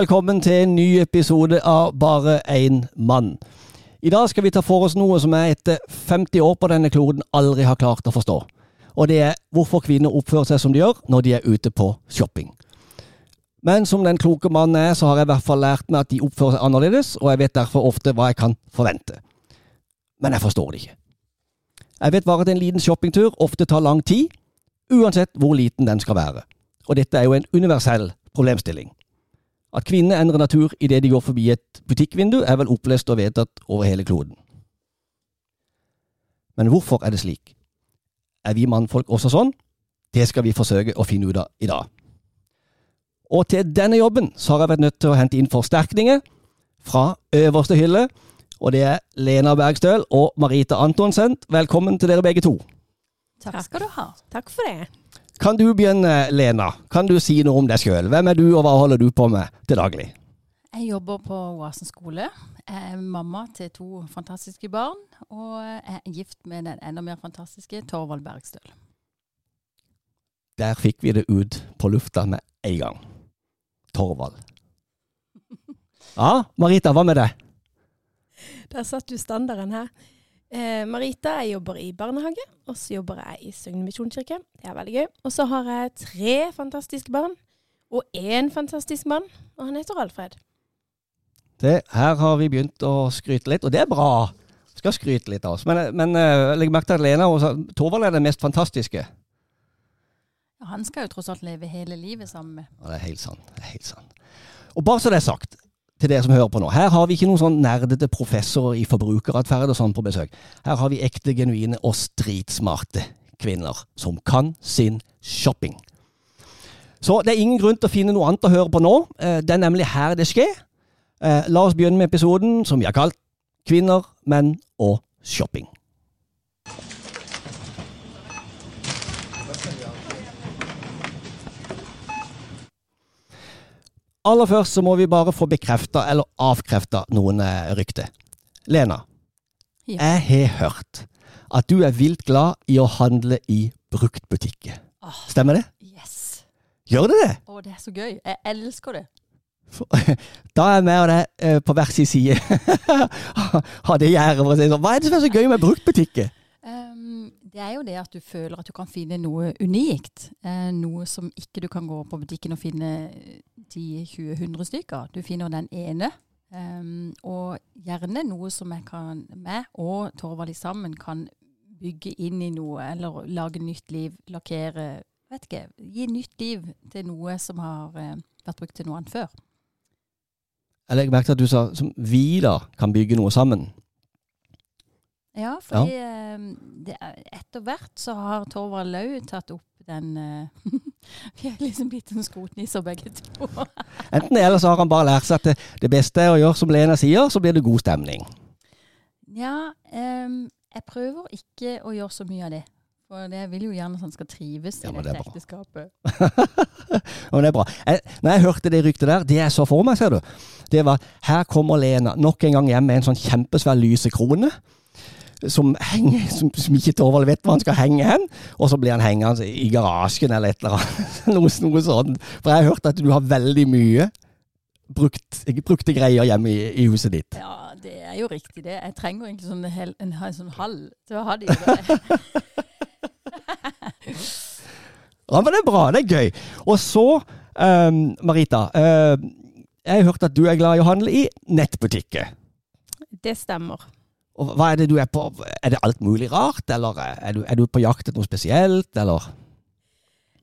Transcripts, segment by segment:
Velkommen til en ny episode av Bare én mann. I dag skal vi ta for oss noe som jeg etter 50 år på denne kloden aldri har klart å forstå. Og det er hvorfor kvinner oppfører seg som de gjør når de er ute på shopping. Men som den kloke mannen er, så har jeg i hvert fall lært meg at de oppfører seg annerledes, og jeg vet derfor ofte hva jeg kan forvente. Men jeg forstår det ikke. Jeg vet bare at en liten shoppingtur ofte tar lang tid, uansett hvor liten den skal være. Og dette er jo en universell problemstilling. At kvinner endrer natur idet de går forbi et butikkvindu, er vel opplest og vedtatt over hele kloden. Men hvorfor er det slik? Er vi mannfolk også sånn? Det skal vi forsøke å finne ut av i dag. Og til denne jobben så har jeg vært nødt til å hente inn forsterkninger fra øverste hylle. Og det er Lena Bergstøl og Marita Antonsen. Velkommen til dere begge to. Takk skal du ha. Takk for det. Kan du begynne, Lena? Kan du si noe om deg sjøl? Hvem er du, og hva holder du på med til daglig? Jeg jobber på Oasen skole. Jeg er mamma til to fantastiske barn. Og jeg er gift med den enda mer fantastiske Torvald Bergstøl. Der fikk vi det ut på lufta med en gang. Torvald. Ja, Marita, hva med deg? Der satt du standarden her. Eh, Marita, jeg jobber i barnehage, og så jobber jeg i Søgne misjonskirke. Det er veldig gøy. Og så har jeg tre fantastiske barn, og én fantastisk mann, og han heter Alfred. Det, her har vi begynt å skryte litt, og det er bra. Skal skryte litt av oss. Men, men uh, legg merke til at Lena og Torvald er det mest fantastiske. Ja, han skal jo tross alt leve hele livet sammen med. Ja, det er helt sant. Det er helt sant. Og bare så det er sagt, til dere som hører på nå. Her har vi ikke noen sånn nerdete professorer i forbrukeratferd og sånn på besøk. Her har vi ekte, genuine og stridsmarte kvinner som kan sin shopping. Så det er ingen grunn til å finne noe annet å høre på nå. Eh, det er nemlig her det skjer. Eh, la oss begynne med episoden som vi har kalt Kvinner, menn og shopping. Aller først så må vi bare få bekrefta eller avkrefta noen eh, rykter. Lena, Ja. jeg har hørt at du er vilt glad i å handle i bruktbutikker. Oh, Stemmer det? yes! Gjør det det? Å, det er så gøy. Jeg elsker det. Da er jeg med og deg eh, på hver sin side. ha det gjerdet, for å si det sånn. Hva er det som er så gøy med bruktbutikker? Um, det er jo det at du føler at du kan finne noe unikt. Eh, noe som ikke du kan gå på butikken og finne 10-20-100 stykker. Du finner den ene. Um, og gjerne noe som jeg kan, meg og Torvald sammen kan bygge inn i noe, eller lage nytt liv, lakkere vet ikke, Gi nytt liv til noe som har eh, vært brukt til noe annet før. Jeg legger merke til at du sa som vi da kan bygge noe sammen. Ja, fordi ja. det er- etter hvert så har Torvald Lau tatt opp den uh, Vi er liksom blitt en skrotnisser begge to. Enten det, eller så har han bare lært seg at det, det beste er å gjøre som Lena sier, så blir det god stemning. Ja, um, jeg prøver ikke å gjøre så mye av det. For det vil jo gjerne at han skal trives Ja, i det dette er ekteskapet. Ja, men det er bra. Jeg, når jeg hørte det ryktet der, det jeg så for meg, ser du, det var her kommer Lena nok en gang hjem med en sånn kjempesvær lysekrone. Som, henger, som, som ikke Torvald vet hvor han skal henge hen. Og så blir han hengende i garasjen eller et eller annet. noe, noe sånt. For jeg har hørt at du har veldig mye brukt, brukte greier hjemme i, i huset ditt. Ja, det er jo riktig det. Jeg trenger egentlig sånn hel, en, en sånn halv til å ha det Det. Ja, men det er bra. Det er gøy. Og så, um, Marita. Uh, jeg har hørt at du er glad i å handle i nettbutikker. Det stemmer. Og hva er det du er på? Er det alt mulig rart, eller er du, er du på jakt etter noe spesielt, eller?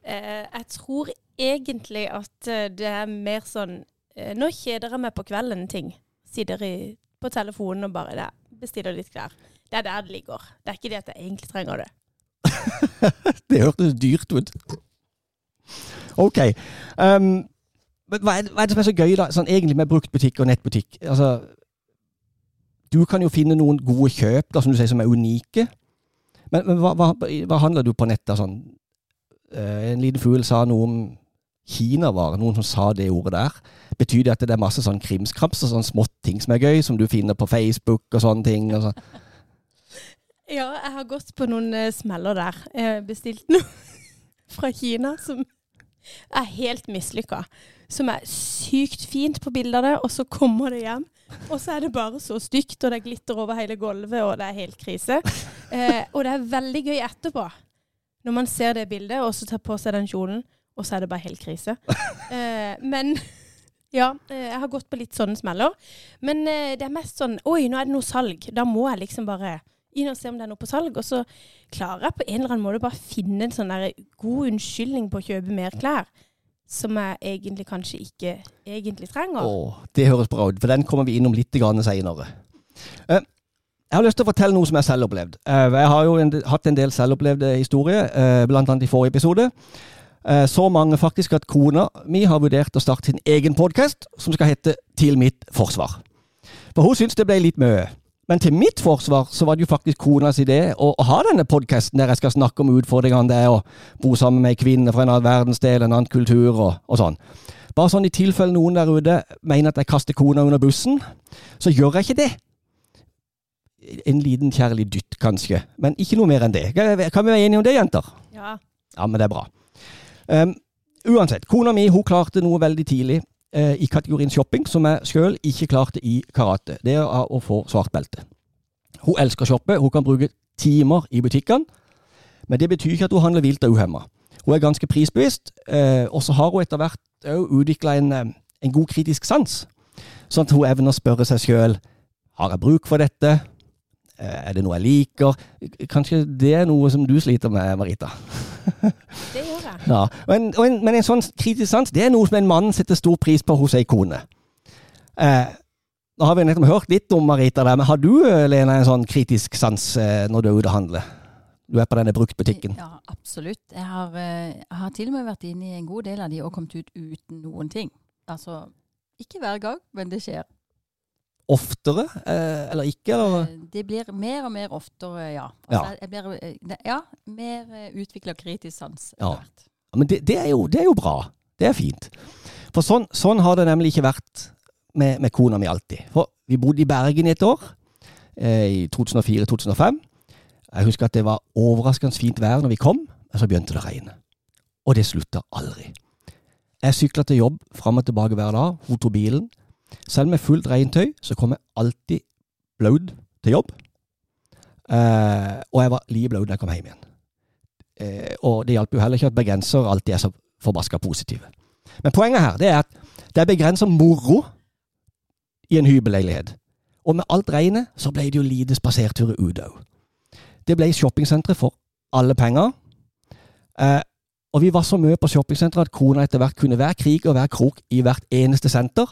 Eh, jeg tror egentlig at eh, det er mer sånn eh, Nå kjeder jeg meg på kvelden ting. Sitter i, på telefonen og bare det, bestiller litt klær. Det er der det ligger. Det er ikke det at jeg egentlig trenger det. Det hørtes dyrt ut. Ok. Um, men hva er, hva er det som er så gøy da, sånn egentlig med bruktbutikk og nettbutikk? Altså, du kan jo finne noen gode kjøp da, som du sier, som er unike. Men, men hva, hva, hva handler du på nettet sånn? Eh, en liten fugl sa noe om Kinavarer, noen som sa det ordet der. Betyr det at det er masse sånn krimskrams og sånn småting som er gøy, som du finner på Facebook og sånne ting? Og sånn. Ja, jeg har gått på noen uh, smeller der. Jeg har bestilt noe fra Kina som er helt mislykka. Som er sykt fint på bildene, og så kommer det hjem. Og så er det bare så stygt, og det er glitter over hele gulvet, og det er helt krise. Eh, og det er veldig gøy etterpå, når man ser det bildet, og så tar på seg den kjolen, og så er det bare helt krise. Eh, men ja, eh, jeg har gått på litt sånne smeller. Men eh, det er mest sånn Oi, nå er det noe salg. Da må jeg liksom bare inn og se om det er noe på salg. Og så klarer jeg på en eller annen måte bare finne en sånn god unnskyldning på å kjøpe mer klær. Som jeg egentlig kanskje ikke egentlig trenger. Åh, det høres bra ut, for den kommer vi innom litt seinere. Eh, jeg har lyst til å fortelle noe som jeg selv har opplevd. Eh, jeg har jo en, hatt en del selvopplevde historier, bl.a. i forrige episode. Så mange faktisk at kona mi har vurdert å starte sin egen podkast som skal hete Til mitt forsvar. For hun syns det ble litt mye. Men til mitt forsvar så var det jo faktisk konas idé å, å ha denne podkasten der jeg skal snakke om utfordringene det er å bo sammen med ei kvinne fra en annen verdensdel, en annen kultur og, og sånn. Bare sånn i tilfelle noen der ute mener at jeg kaster kona under bussen, så gjør jeg ikke det. En liten kjærlig dytt, kanskje, men ikke noe mer enn det. Kan vi være enige om det, jenter? Ja. Ja, men det er bra. Um, uansett, kona mi hun klarte noe veldig tidlig i kategorien shopping som jeg sjøl ikke klarte i karate. Det er å få svart belte. Hun elsker å shoppe. Hun kan bruke timer i butikkene. Men det betyr ikke at hun handler vilt og uhemma. Hun er ganske prisbevisst, eh, og så har hun etter hvert òg utvikla en, eh, en, god kritisk sans. Sånn at hun evner å spørre seg sjøl har jeg bruk for dette. Eh, er det noe jeg liker? Kanskje det er noe som du sliter med, Marita? det gjør jeg. Ja. Men, en, men, en, sånn kritisk sans det er noe som en mann setter stor pris på hos ei kone. Eh, nå har vi nettopp hørt litt om Marita der, men har du Lena, en sånn kritisk sans eh, når du er ute og handler? Du er på denne bruktbutikken? Ja, absolutt. Jeg har, eh, jeg har, til og med vært inne i en god del av de og kommet ut uten noen ting. Altså, ikke hver gang, men det skjer oftere, eh, eller ikke? Eller? Eh, det blir mer og mer oftere, ja. Altså, ja. Blir, eh, ja. mer utvikla kritisk sans. Ja. Men det, det, er jo, det, er jo, bra. Det er fint. For sånn, sånn har det nemlig ikke vært med, med, kona mi alltid. For vi bodde i Bergen i et år, eh, i 2004-2005. Jeg husker at det var overraskende fint vær når vi kom, men så begynte det å regne. Og det slutta aldri. Jeg sykla til jobb fram og tilbake hver dag. Hun tok bilen. Selv med fullt regntøy så kom jeg alltid blaut til jobb. Eh, og jeg var like blaut da jeg kom hjem igjen. Eh, og det hjalp jo heller ikke at bergensere alltid er så forbaska positive. Men poenget her det er at det er begrensa moro i en hybelleilighet. Og med alt regnet så ble det jo lite spaserturer ut òg. Det ble shoppingsentre for alle penger. Eh, og vi var så mye på shoppingsenteret at kona etter hvert kunne være krig og være krok i hvert eneste senter.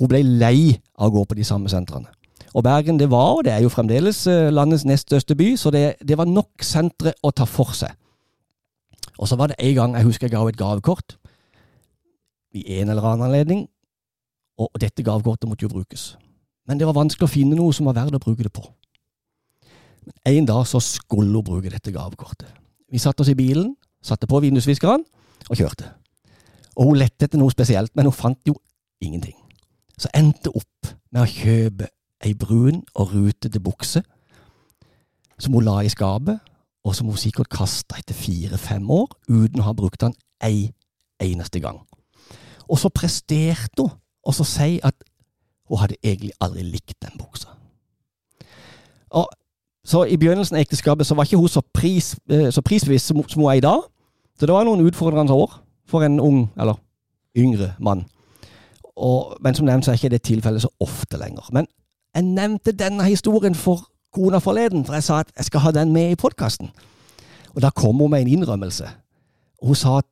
Hun ble lei av å gå på de samme sentrene. Og Bergen det var, og det er jo fremdeles, eh, landets nest største by, så det, det var nok sentre å ta for seg. Og så var det en gang jeg husker jeg ga henne et gavekort i en eller annen anledning, og dette gavekortet måtte jo brukes. Men det var vanskelig å finne noe som var verdt å bruke det på. Men En dag så skulle hun bruke dette gavekortet. Vi satte oss i bilen, satte på vindusviskeren og kjørte. Og hun lette etter noe spesielt, men hun fant jo ingenting så endte opp med å kjøpe ei brun og rutete bukse som hun la i skapet, og som hun sikkert kasta etter fire-fem år uten å ha brukt den ei eneste gang. Og så presterte hun å si at hun hadde egentlig aldri likt den buksa. Og så I begynnelsen av ekteskapet så var ikke hun så, pris, eh, så prisbevisst som hun er i dag. Så det var noen utfordrende år for en ung, eller yngre mann. Og, men som nevnt så er ikke det tilfellet så ofte lenger. Men jeg nevnte denne historien for kona forleden, for jeg sa at jeg skal ha den med i podkasten. Og da kom hun med en innrømmelse. Hun sa at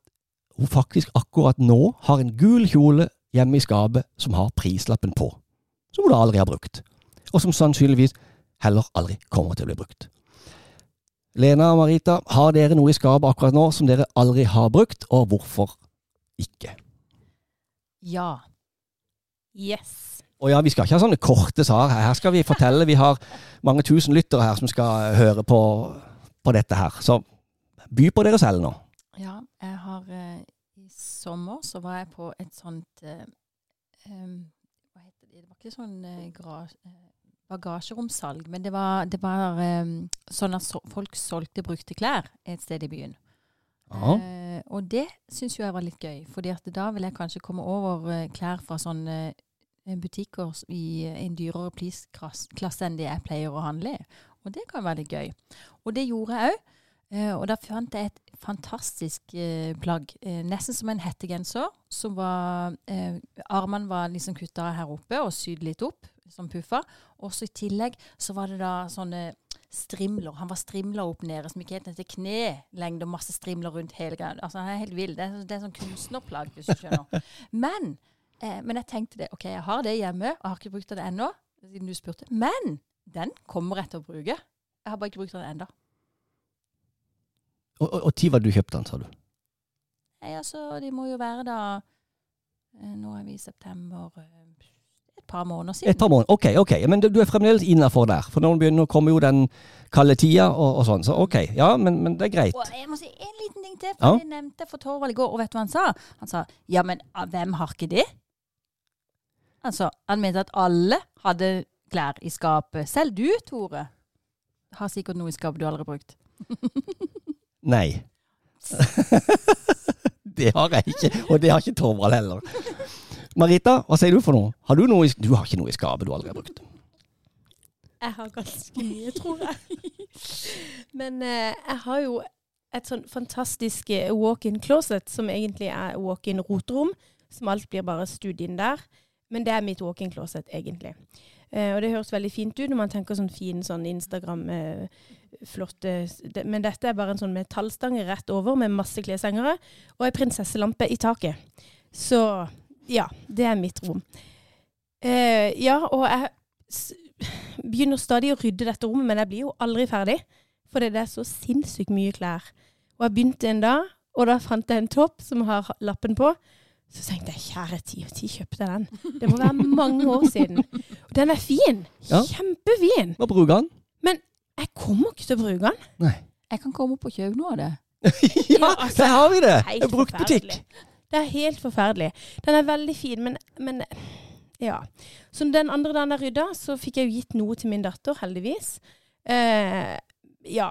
hun faktisk akkurat nå har en gul kjole hjemme i skapet som har prislappen på. Som hun aldri har brukt. Og som sannsynligvis heller aldri kommer til å bli brukt. Lena og Marita, har dere noe i skapet akkurat nå som dere aldri har brukt, og hvorfor ikke? Ja, Yes. Og ja, vi skal ikke ha sånne korte svar her. Skal vi fortelle. Vi har mange tusen lyttere her som skal høre på, på dette her. Så by på dere selv nå. Ja, jeg har uh, I sommer så var jeg på et sånt um, Hva heter det? Det var ikke sånn bagasjeromsalg, men det var, det var um, sånn at folk solgte brukte klær et sted i byen. Eh, og det syns jo jeg var litt gøy, at da vil jeg kanskje komme over eh, klær fra sånne eh, butikker i eh, en dyrere prisklasse enn det jeg pleier å handle i. Og det kan være litt gøy. Og det gjorde jeg òg. Eh, og da fant jeg et fantastisk eh, plagg. Eh, nesten som en hettegenser. Som var Armene var liksom kutta her oppe og sydd litt opp, som puffer. Og så i tillegg så var det da sånne strimler. Han var strimla opp nede, som ikke helt ned til knelengde, og masse strimler rundt hele greia. Altså, han er helt vill. Det er, det er sånn kunstnerplagg, hvis du skjønner. Men, eh, men jeg tenkte det. OK, jeg har det hjemme, og har ikke brukt det ennå, siden du spurte. Men den kommer jeg til å bruke. Jeg har bare ikke brukt den ennå. Og, og, og tid var det du kjøpte den, sa du? Nei, altså, det må jo være da eh, Nå er vi i september eh, par måneder siden. Et par måneder. Ok, ok. Men du du er fremdeles innafor der. For nå begynner kommer jo den kalde tida og, og sånn. Så ok, ja, men, men det er greit. Og jeg må si en liten ting til, Ja. for det nevnte for Torvald i går. Og vet du hva han sa? Han sa ja, men ah, hvem har ikke det? Altså, han mente at alle hadde klær i skapet. Selv du, Tore, har sikkert noe i skapet du aldri har brukt. Nei. det har jeg ikke, og det har ikke Torvald heller. Marita, hva sier du for noe? Har du noe i, du har ikke noe i skapet du aldri har brukt? Jeg har ganske mye, tror jeg. Men eh, jeg har jo et sånn fantastisk eh, walk-in closet, som egentlig er walk-in roterom. Som alt blir bare studd inn der. Men det er mitt walk-in closet, egentlig. Eh, og det høres veldig fint ut når man tenker sånn fin sånn Instagram eh, flotte det, Men dette er bare en sånn metallstange rett over med masse kleshengere og ei prinsesselampe i taket. Så ja, det er mitt rom. Eh, ja, og jeg s begynner stadig å rydde dette rommet, men jeg blir jo aldri ferdig. For det er så sinnssykt mye klær. Og jeg begynte en dag, og da fant jeg en topp som har lappen på. Så tenkte jeg kjære tid, når kjøpte jeg den? Det må være mange år siden. Og den er fin. Ja. Kjempefin. Hva bruker Men Jeg kommer ikke til å bruke den. Nei. Jeg kan komme opp og kjøpe noe av det. ja, altså, der har vi det! En brukt butikk. forferdelig. Det er helt forferdelig. Den er veldig fin, men, men ja. Så den andre dagen jeg rydda, så fikk jeg jo gitt noe til min datter, heldigvis. Eh, ja.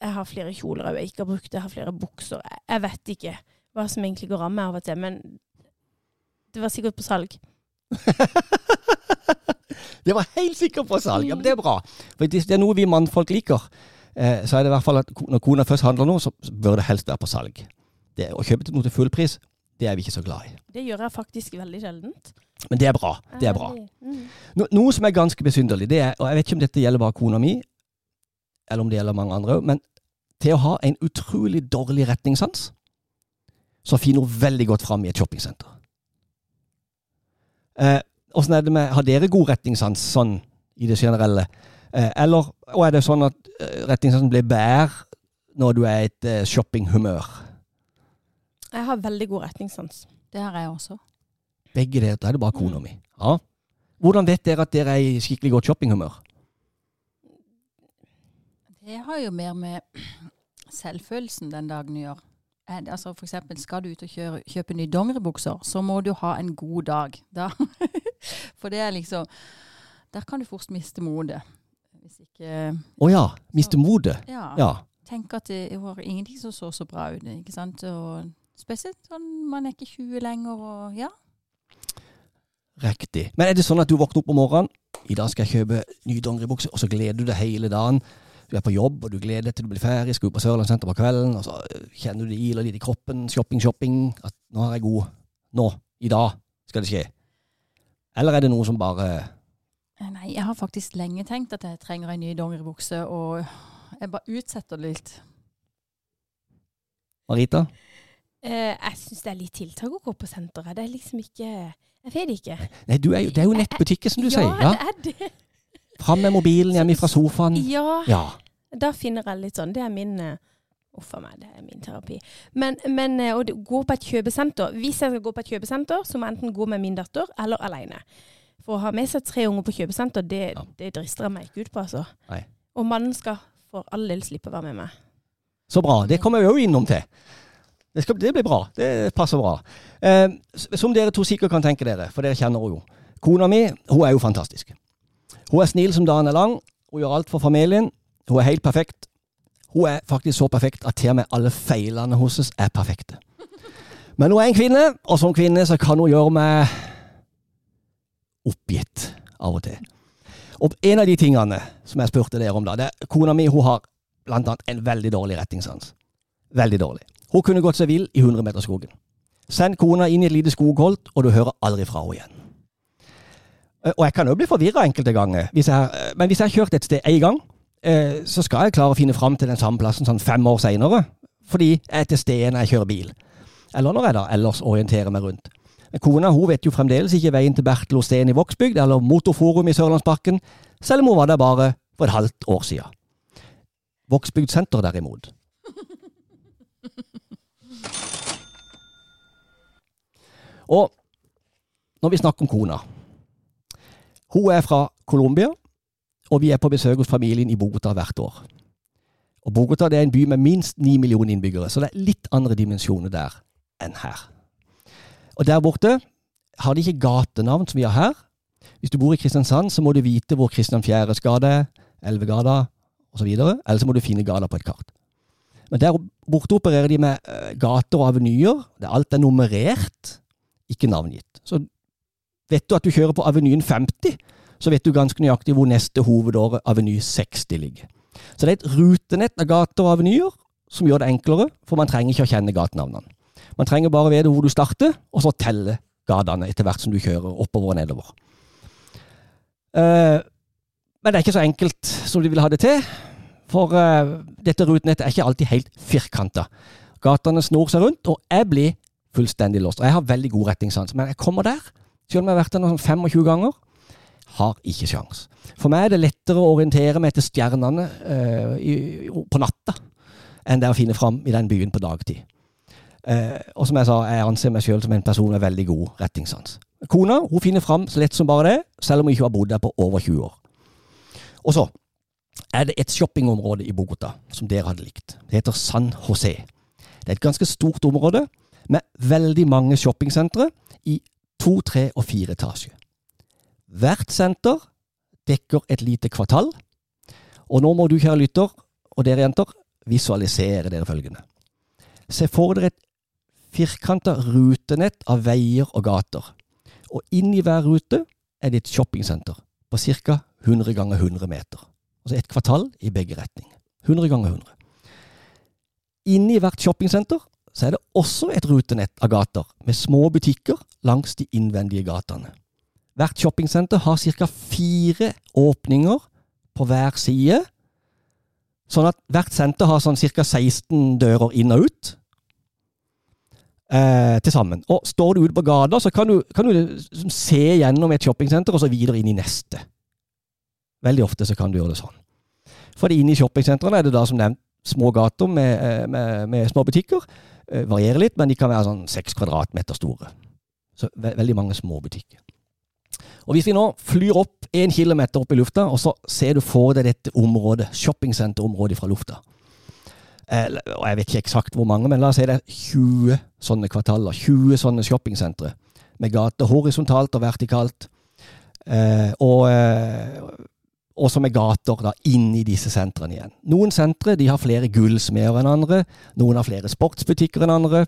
Jeg har flere kjoler jeg ikke har brukt, jeg har flere bukser. Jeg, jeg vet ikke hva som egentlig går an med av og til, men det var sikkert på salg. Det var helt sikkert på salg. Ja, men det er bra. For hvis det er noe vi mannfolk liker, eh, så er det i hvert fall at når kona først handler noe, så bør det helst være på salg. Det, å kjøpe noe til full pris, det er vi ikke så glad i. Det gjør jeg faktisk veldig sjeldent. Men det er bra. Det er bra. Mm. No, noe som er ganske besynderlig, det er, og jeg vet ikke om dette gjelder bare kona mi, eller om det gjelder mange andre òg, men til å ha en utrolig dårlig retningssans, så finner hun veldig godt fram i et shoppingsenter. Eh, Åssen er det med Har dere god retningssans sånn i det generelle? Eh, eller og er det sånn at eh, retningssansen blir bedre når du er i et eh, shoppinghumør? Jeg har veldig god retningssans. Det har jeg også. Begge dere, da er det bare kona mi. Ja. Hvordan vet dere at dere er i skikkelig godt shoppinghumør? Det har jo mer med selvfølelsen den dagen å gjøre. Eh, Altså for eksempel, skal du ut og kjøre, kjøpe nye dongeribukser, så må du ha en god dag. Da. For det er liksom Der kan du fort miste motet. Hvis ikke Å ja. Miste motet. Ja. Ja. Tenk at det var ingenting som så så bra ut. ikke sant? Og spesielt sånn man er ikke 20 lenger og ja. Riktig. Men er det sånn at du våkner opp om morgenen, i dag skal jeg kjøpe ny dongeribukse, og så gleder du deg hele dagen. Du er på jobb, og du gleder deg til du blir ferdig, skal ut på Sørlandssenteret på kvelden, og så kjenner du det iler litt i kroppen, shopping, shopping, at nå er jeg god. Nå, i dag, skal det skje. Eller er det noe som bare Eh, Nei, jeg har faktisk lenge tenkt at jeg trenger en ny dongeribukse, og jeg bare utsetter det litt. Marita? Eh, jeg syns det er litt tiltak å gå på senteret. Det er liksom ikke Jeg vet ikke. Nei, du er jo, det er jo nettbutikker, som du sier. Ja. det er det. Fram med mobilen hjemme fra sofaen. Ja, Ja. da finner jeg litt sånn Det er min eh, Uff a meg, det er min terapi. Men, men eh, å gå på et kjøpesenter Hvis jeg skal gå på et kjøpesenter, så må jeg enten gå med min datter eller alene. For å ha med seg tre unger på kjøpesenter, det, Ja. det drister jeg meg ikke ut på, altså. Nei. Og mannen skal for all del slippe å være med meg. Så bra. Det kommer vi jo innom til. Det, skal, det blir bra. Det passer bra. Eh, som dere to sikkert kan tenke dere, for dere kjenner henne jo. Kona mi hun er jo fantastisk. Hun er snill som dagen er lang. Hun gjør alt for familien. Hun er helt perfekt. Hun er faktisk så perfekt at til og med alle feilene hennes er perfekte. Men hun er en kvinne, og som kvinne så kan hun gjøre meg oppgitt av og til. Og en av de tingene som jeg spurte dere om da, det er kona mi hun har blant annet en veldig dårlig rettingssans. Veldig dårlig. Hun kunne gått seg vill i 100-meterskogen. Send kona inn i et lite skogholt, og du hører aldri fra henne igjen. Eh, Og jeg kan jo bli forvirra enkelte ganger, hvis jeg, eh, men hvis jeg har kjørt et sted én gang, eh, så skal jeg klare å finne fram til den samme plassen sånn fem år seinere, fordi jeg er til stede når jeg kjører bil. Eller når jeg da ellers orienterer meg rundt. Men kona hun vet jo fremdeles ikke veien til Bertel Osten i Vågsbygd eller Motorforum i Sørlandsparken, selv om hun var der bare for et halvt år siden. Vågsbygd senter, derimot. Og når vi snakker om kona Hun er fra Colombia, og vi er på besøk hos familien i Bogotá hvert år. Og Bogotá er en by med minst ni millioner innbyggere, så det er litt andre dimensjoner der enn her. Og der borte har de ikke gatenavn som vi har her. Hvis du bor i Kristiansand, så må du vite hvor Kristian 4.s gate er, Elvegata osv. Eller så må du finne gata på et kart. Men der borte opererer de med eh, gater og avenyer. Alt er nummerert, ikke navngitt. Så vet du at du kjører på Avenyen 50, så vet du ganske nøyaktig hvor neste hovedåre Aveny 60 ligger. Så det er et rutenett av gater og avenyer som gjør det enklere, for man trenger ikke å kjenne gatenavnene. Man trenger bare vite hvor du starter, og så telle gatene etter hvert som du kjører oppover og nedover. Uh, men det er ikke så enkelt som de vil ha det til, for uh, dette rutenettet er ikke alltid helt firkanta. Gatene snor seg rundt, og jeg blir fullstendig lost. Og jeg har veldig god retningssans, men jeg kommer der, selv om jeg har vært der sånn 25 ganger, har ikke sjans. For meg er det lettere å orientere meg etter stjernene uh, i, på natta enn det å finne fram i den byen på dagtid. Uh, og som jeg sa, jeg anser meg sjøl som en person med veldig god retningssans. Kona hun finner fram så lett som bare det, selv om hun ikke har bodd der på over 20 år. Og så er det et shoppingområde i Bogotá som dere hadde likt. Det heter San José. Det er et ganske stort område med veldig mange shoppingsentre i to, tre og fire etasjer. Hvert senter dekker et lite kvartal, og nå må du, kjære lytter, og dere jenter, visualisere dere følgende. Se for dere et firkanta rutenett av veier og gater, og inni hver rute er det et shoppingsenter på ca. 100 ganger 100 meter. Altså et kvartal i begge retninger. 100 ganger 100. Inni hvert shoppingsenter så er det også et rutenett av gater med små butikker langs de innvendige gatene. Hvert shoppingsenter har ca. fire åpninger på hver side, sånn at hvert senter har sånn ca. 16 dører inn og ut eh, til sammen. Og står du ute på gata, så kan du, kan du liksom se gjennom et shoppingsenter og så videre inn i neste. Veldig ofte så kan du gjøre det sånn. For inne i shoppingsentrene er det da som nevnt små gater med, eh, med, med små butikker. Eh, Varierer litt, men de kan være sånn seks kvadratmeter store. Så ve veldig mange små butikker. Og Hvis vi nå flyr opp én kilometer opp i lufta, og så ser du for deg dette området, shoppingsenterområdet fra lufta eh, og Jeg vet ikke eksakt hvor mange, men la oss si det er 20 sånne kvartaler. 20 sånne shoppingsentre med gater horisontalt og vertikalt. Eh, og, og som er gater da, inn i disse sentrene igjen. Noen sentre de har flere gullsmeder enn andre. Noen har flere sportsbutikker enn andre.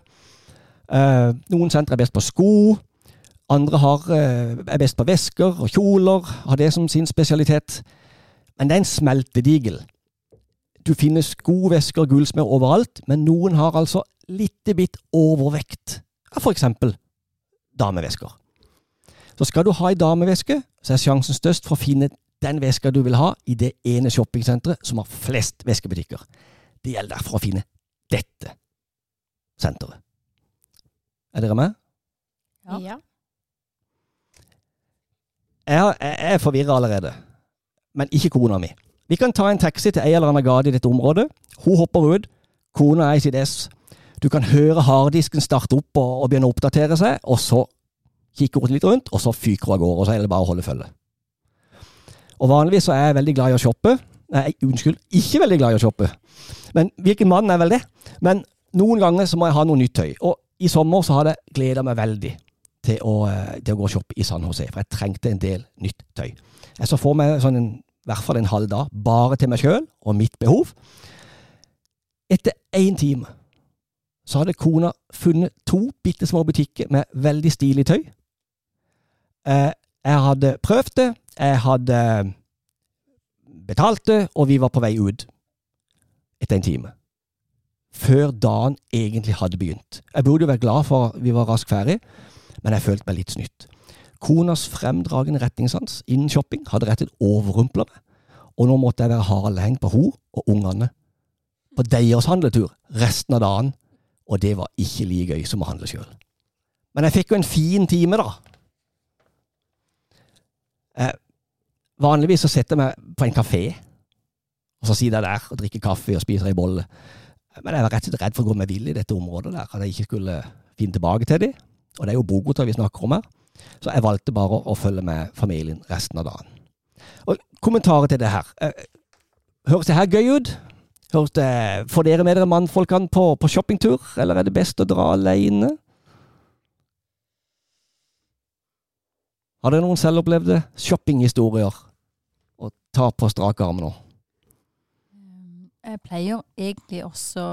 Eh, noen sentre er best på sko. Andre har, eh, er best på vesker og kjoler, har det som sin spesialitet. Men det er en smeltedigel. Du finner sko, vesker, gullsmeder overalt, men noen har altså lite bitt overvekt av f.eks. damevesker. Så skal du ha ei dameveske, så er sjansen størst for å finne den veska du vil ha i det ene shoppingsenteret som har flest veskebutikker. Det gjelder derfor å finne dette senteret. Er dere med? Ja. Ja. Jeg, jeg, jeg er forvirra allerede, men ikke kona mi. Vi kan ta en taxi til ei eller annen gate i dette området. Hun hopper ut, kona er i sitt ess. Du kan høre harddisken starte opp og, og begynne å oppdatere seg, og så kikker hun litt rundt, og så fyker hun av gårde, og så er det bare å holde følge. Og vanligvis så er jeg veldig glad i å shoppe. Nei, unnskyld, ikke veldig glad i å shoppe. Men hvilken mann er vel det? Men noen ganger så må jeg ha noe nytt tøy. Og i sommer så har det gleda meg veldig til å, eh, til å gå og shoppe i San José, for jeg trengte en del nytt tøy. Jeg så for meg sånn en, i hvert fall en halv dag bare til meg sjøl og mitt behov. Etter én time så hadde kona funnet to bitte små butikker med veldig stilig tøy. Eh, jeg hadde prøvd det, jeg hadde betalt det, og vi var på vei ut etter en time. Før dagen egentlig hadde begynt. Jeg burde jo vært glad for at vi var raskt ferdig, men jeg følte meg litt snytt. Konas fremdragende retningssans innen shopping hadde rett og overrumpla meg, og nå måtte jeg være halehengt på henne og ungene på deres handletur resten av dagen, og det var ikke like gøy som å handle sjøl. Men jeg fikk jo en fin time, da. Eh, vanligvis så setter jeg meg på en kafé, og så sitter jeg der og drikker kaffe og spiser ei bolle. Men jeg var rett og slett redd for å gå meg vill i dette området der, at jeg ikke skulle finne tilbake til dem. Og det er jo Bogotá vi snakker om her. Så jeg valgte bare å følge med familien resten av dagen. Og kommentarer til det her. Eh, høres det her gøy ut? Høres det, får dere med dere mannfolkene på, på shoppingtur, eller er det best å dra alene? Har dere noen selvopplevde shoppinghistorier å ta på strak arm nå? Um, Jeg pleier egentlig også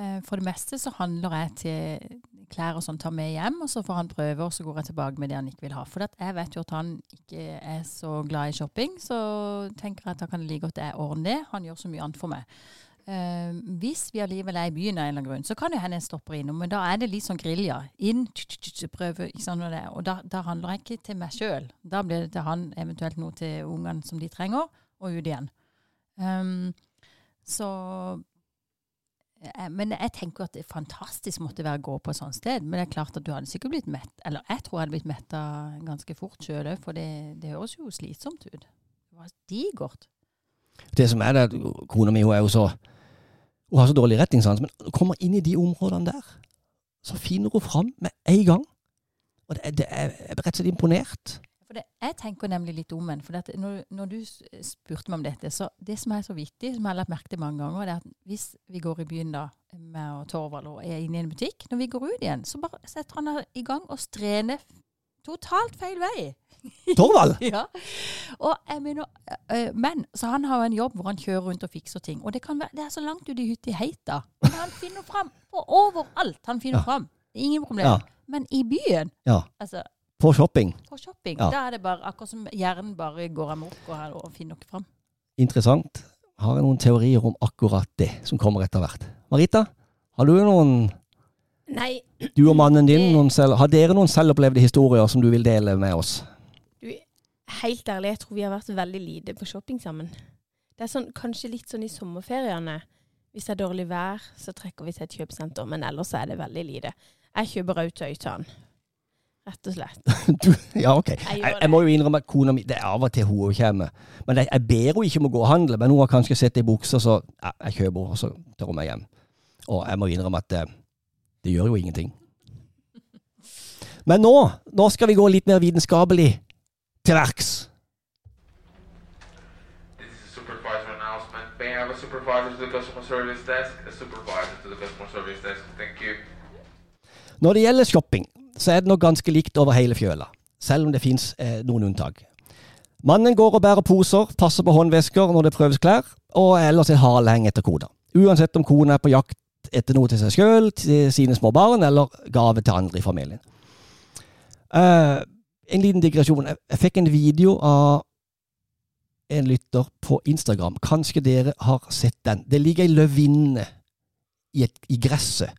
eh, For det meste så handler jeg til klær og sånn, tar med hjem, og så får han prøve, og så går jeg tilbake med det han ikke vil ha. For jeg vet jo at han ikke er så glad i shopping, så tenker jeg at da kan like godt jeg ordner det. Han gjør så mye annet for meg. Eh, hvis vi allikevel er i byen av en eller annen grunn, så kan det hende jeg stopper innom, men da er det litt sånn grilja. Inn, prøve, ikke sånn og, det, da, da handler jeg ikke til meg sjøl. Da blir det til han, eventuelt noe til ungene som de trenger, og ut igjen. Um, så eh, Men jeg tenker at det fantastisk måtte være å gå på et sånt sted. Men det er klart at du hadde sikkert blitt mett, eller jeg tror jeg hadde blitt metta ganske fort sjøl òg, for det, det høres jo slitsomt ut. Det var digert. Det som er det, kona mi hun er jo så Hun har så dårlig retningssans, men hun kommer inn i de områdene der, så finner hun fram med en gang. Og det, det er, jeg er rett og slett imponert. Det, jeg tenker nemlig litt om den. For dette, når, når du spurte meg om dette, så det som er så viktig, som jeg har lagt merke til mange ganger, det er at hvis vi går i byen da, med Torvald og er inne i en butikk, når vi går ut igjen, så bare setter han i gang og strener totalt feil vei. Torvald! Ja. Og jeg mener, øh, men, så han har jo en jobb hvor han kjører rundt og fikser ting. Og det, kan være, det er så langt ute i hytta i heita. Men han finner fram på overalt. Han finner Ja. fram. Ingen problem. Ja. Men i byen, Ja. altså På shopping. på shopping, Ja. da er det bare akkurat som hjernen bare går amok og, og finner noe fram. Interessant. Har jeg noen teorier om akkurat det som kommer etter hvert. Marita, har du noen Nei, Du og mannen din, selv, har dere noen selvopplevde historier som du vil dele med oss? du, helt ærlig, jeg tror vi har vært veldig lite på shopping sammen. Det er sånn, kanskje litt sånn i sommerferiene. Hvis det er dårlig vær, så trekker vi til et kjøpesenter, men ellers er det veldig lite. Jeg kjøper rautøy til han. Rett og slett. Du, ja, ok. Jeg Jeg, jeg må jo innrømme at kona mi Det er av og til hun kommer. Men jeg, jeg ber henne ikke om å gå og handle, men hun har kanskje sett i buksa, så jeg kjøper henne, og så tar hun meg hjem. Og jeg må innrømme at det, gjør jo ingenting. Men nå, nå skal vi gå litt mer vitenskapelig til verks. Når det gjelder shopping, så er det nok ganske likt over hele fjøla, selv om det fins eh, noen unntak. Mannen går og bærer poser, passer på håndvesker når det prøves klær, og ellers er haleheng etter kona. Uansett om kona er på jakt etter noe til seg sjøl, til sine små barn, eller gave til andre i familien. Uh, en liten digresjon. Jeg, fikk en video av en lytter på Instagram. Kanskje dere har sett den. Det ligger ei løvinne i, i gresset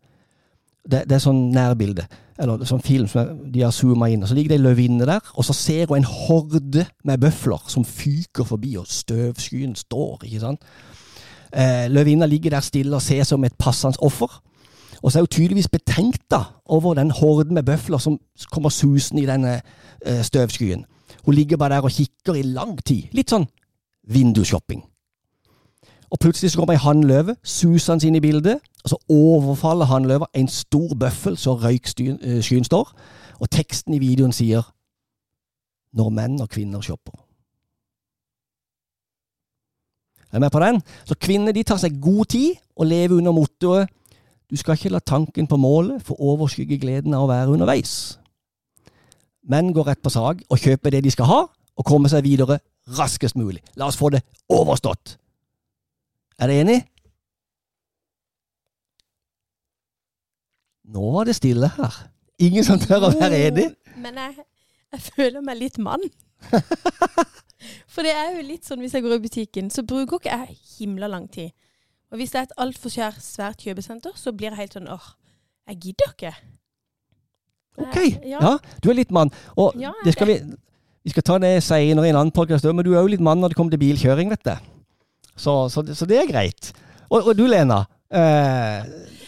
det, det er sånn nærbilde, eller sånn film som de har zooma inn. og Så ligger det ei løvinne der, og så ser hun en horde med bøfler som fyker forbi, og støvskyen står, ikke sant. Eh, løvinna ligger der stille og ser som et passende offer. Og så er hun tydeligvis betenkt da, over den horden med bøfler som kommer susende i denne eh, støvskyen. Hun ligger bare der og kikker i lang tid. Litt sånn vindusshopping. Og plutselig så kommer ei hannløve susende inn i bildet, og så overfaller hannløva en stor bøffel så røykskyen står, og teksten i videoen sier 'Når menn og kvinner shopper'. Er du med på den? Så kvinner de tar seg god tid og lever under mottoet 'Du skal ikke la tanken på målet få overskygge gleden av å være underveis'. Menn går rett på sak og kjøper det de skal ha, og kommer seg videre raskest mulig. La oss få det overstått. Er dere enig? Nå var det stille her. Ingen som tør å være enig. Men jeg, jeg føler meg litt mann. For det er jo litt sånn hvis jeg går i butikken, så bruker ikke jeg himla lang tid. Og hvis det er et altfor svær- svært kjøpesenter, så blir jeg helt sånn åh, jeg gidder ikke. Ok, Eh, ja. ja. Du er litt mann. Og Ja, det skal vi Vi skal ta det seinere i en annen podcast, men du er jo litt mann når det kommer til bilkjøring, vet du. Så, så, det- så det er greit. Og, og du, Lena. Eh,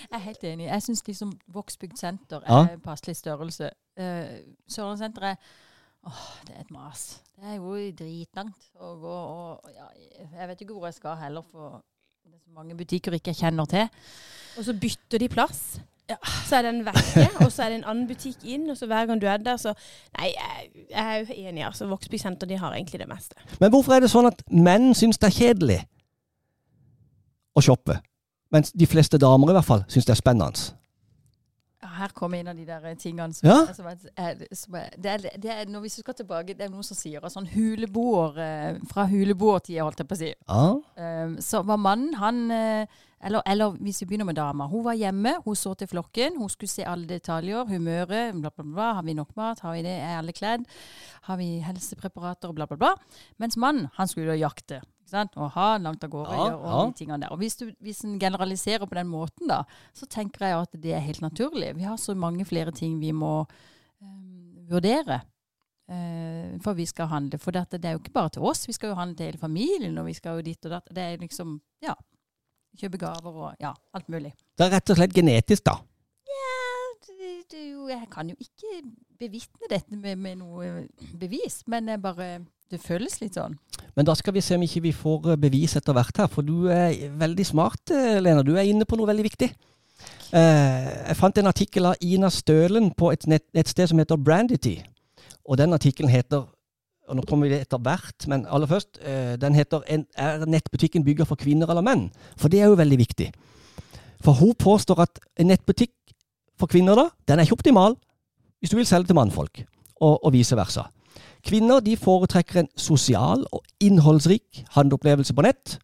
Jeg er helt enig. Jeg syns liksom Vågsbygd senter Ja. er passelig størrelse. Eh, Sørlandssenteret Åh, det er et mas. Det er jo dritlangt å gå og ja, Jeg vet ikke hvor jeg skal heller, for det er så mange butikker jeg ikke kjenner til. Og så bytter de plass. Ja. Så er den vekke, og så er det en annen butikk inn, og så hver gang du er der, så Nei, jeg, jeg er jo enig, altså. Vågsby senter, de har egentlig det meste. men hvorfor er det sånn at menn syns det er kjedelig å shoppe? Mens de fleste damer i hvert fall syns det er spennende. Her kommer en av de der tingene som, Ja. som, er, som er, det, er, det er Når vi skal tilbake, det er noen som sier sånn huleboer eh, Fra huleboertida, holdt jeg på å si. Ja. Um, så var mannen, han eh, eller, eller hvis vi begynner med dama. Hun var hjemme, hun så til flokken. Hun skulle se alle detaljer. Humøret, bla, bla, bla. Har vi nok mat? Har vi det? Er alle kledd? Har vi helsepreparater? Bla, bla, bla. Mens mannen, han skulle jo jakte. Og ha langt av gårde. Ja, og ja. de tingene der. Og hvis, du, hvis en generaliserer på den måten, da, så tenker jeg at det er helt naturlig. Vi har så mange flere ting vi må um, vurdere. uh, for vi skal handle. For dette, det er jo ikke bare til oss, vi skal jo handle til hele familien. Og vi skal jo dit og datt. Det er liksom, ja. Kjøpe gaver og ja, alt mulig. Det er rett og slett genetisk, da. Jo- jeg kan jo ikke bevitne dette med, med noe bevis, men jeg bare, det føles litt sånn. Men da skal vi se om ikke vi får eh, bevis etter hvert her, for du er veldig smart, eh, Lena. Du er inne på noe veldig viktig. Eh, jeg fant en artikkel av Ina Stølen på et nett, nettsted som heter Brandity. Og den artikkelen heter og nå kommer vi etter hvert, men aller først, den heter 'Er nettbutikken bygger for kvinner eller menn?' For det er jo veldig viktig. For hun påstår at en nettbutikk for kvinner, da, den er ikke optimal hvis du vil selge til mannfolk, og, og vice versa. Kvinner de foretrekker en sosial og innholdsrik handleopplevelse på nett.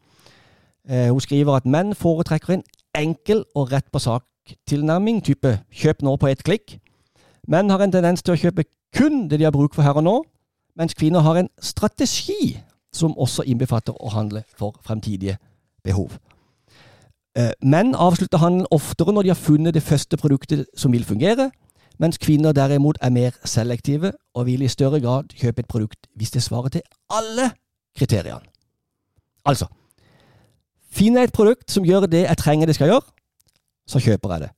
Eh, hun skriver at menn foretrekker en enkel og rett på sak-tilnærming, type 'kjøp nå på ett klikk'. Menn har en tendens til å kjøpe kun det de har bruk for her og nå, mens kvinner har en strategi som også innbefatter å handle for fremtidige behov. Eh, Menn avslutter handelen oftere når de har funnet det første produktet som vil fungere, mens kvinner derimot er mer selektive og vil i større grad kjøpe et produkt hvis det svarer til alle kriteriene. Altså, finner jeg et produkt som gjør det jeg trenger det skal gjøre, så kjøper jeg det,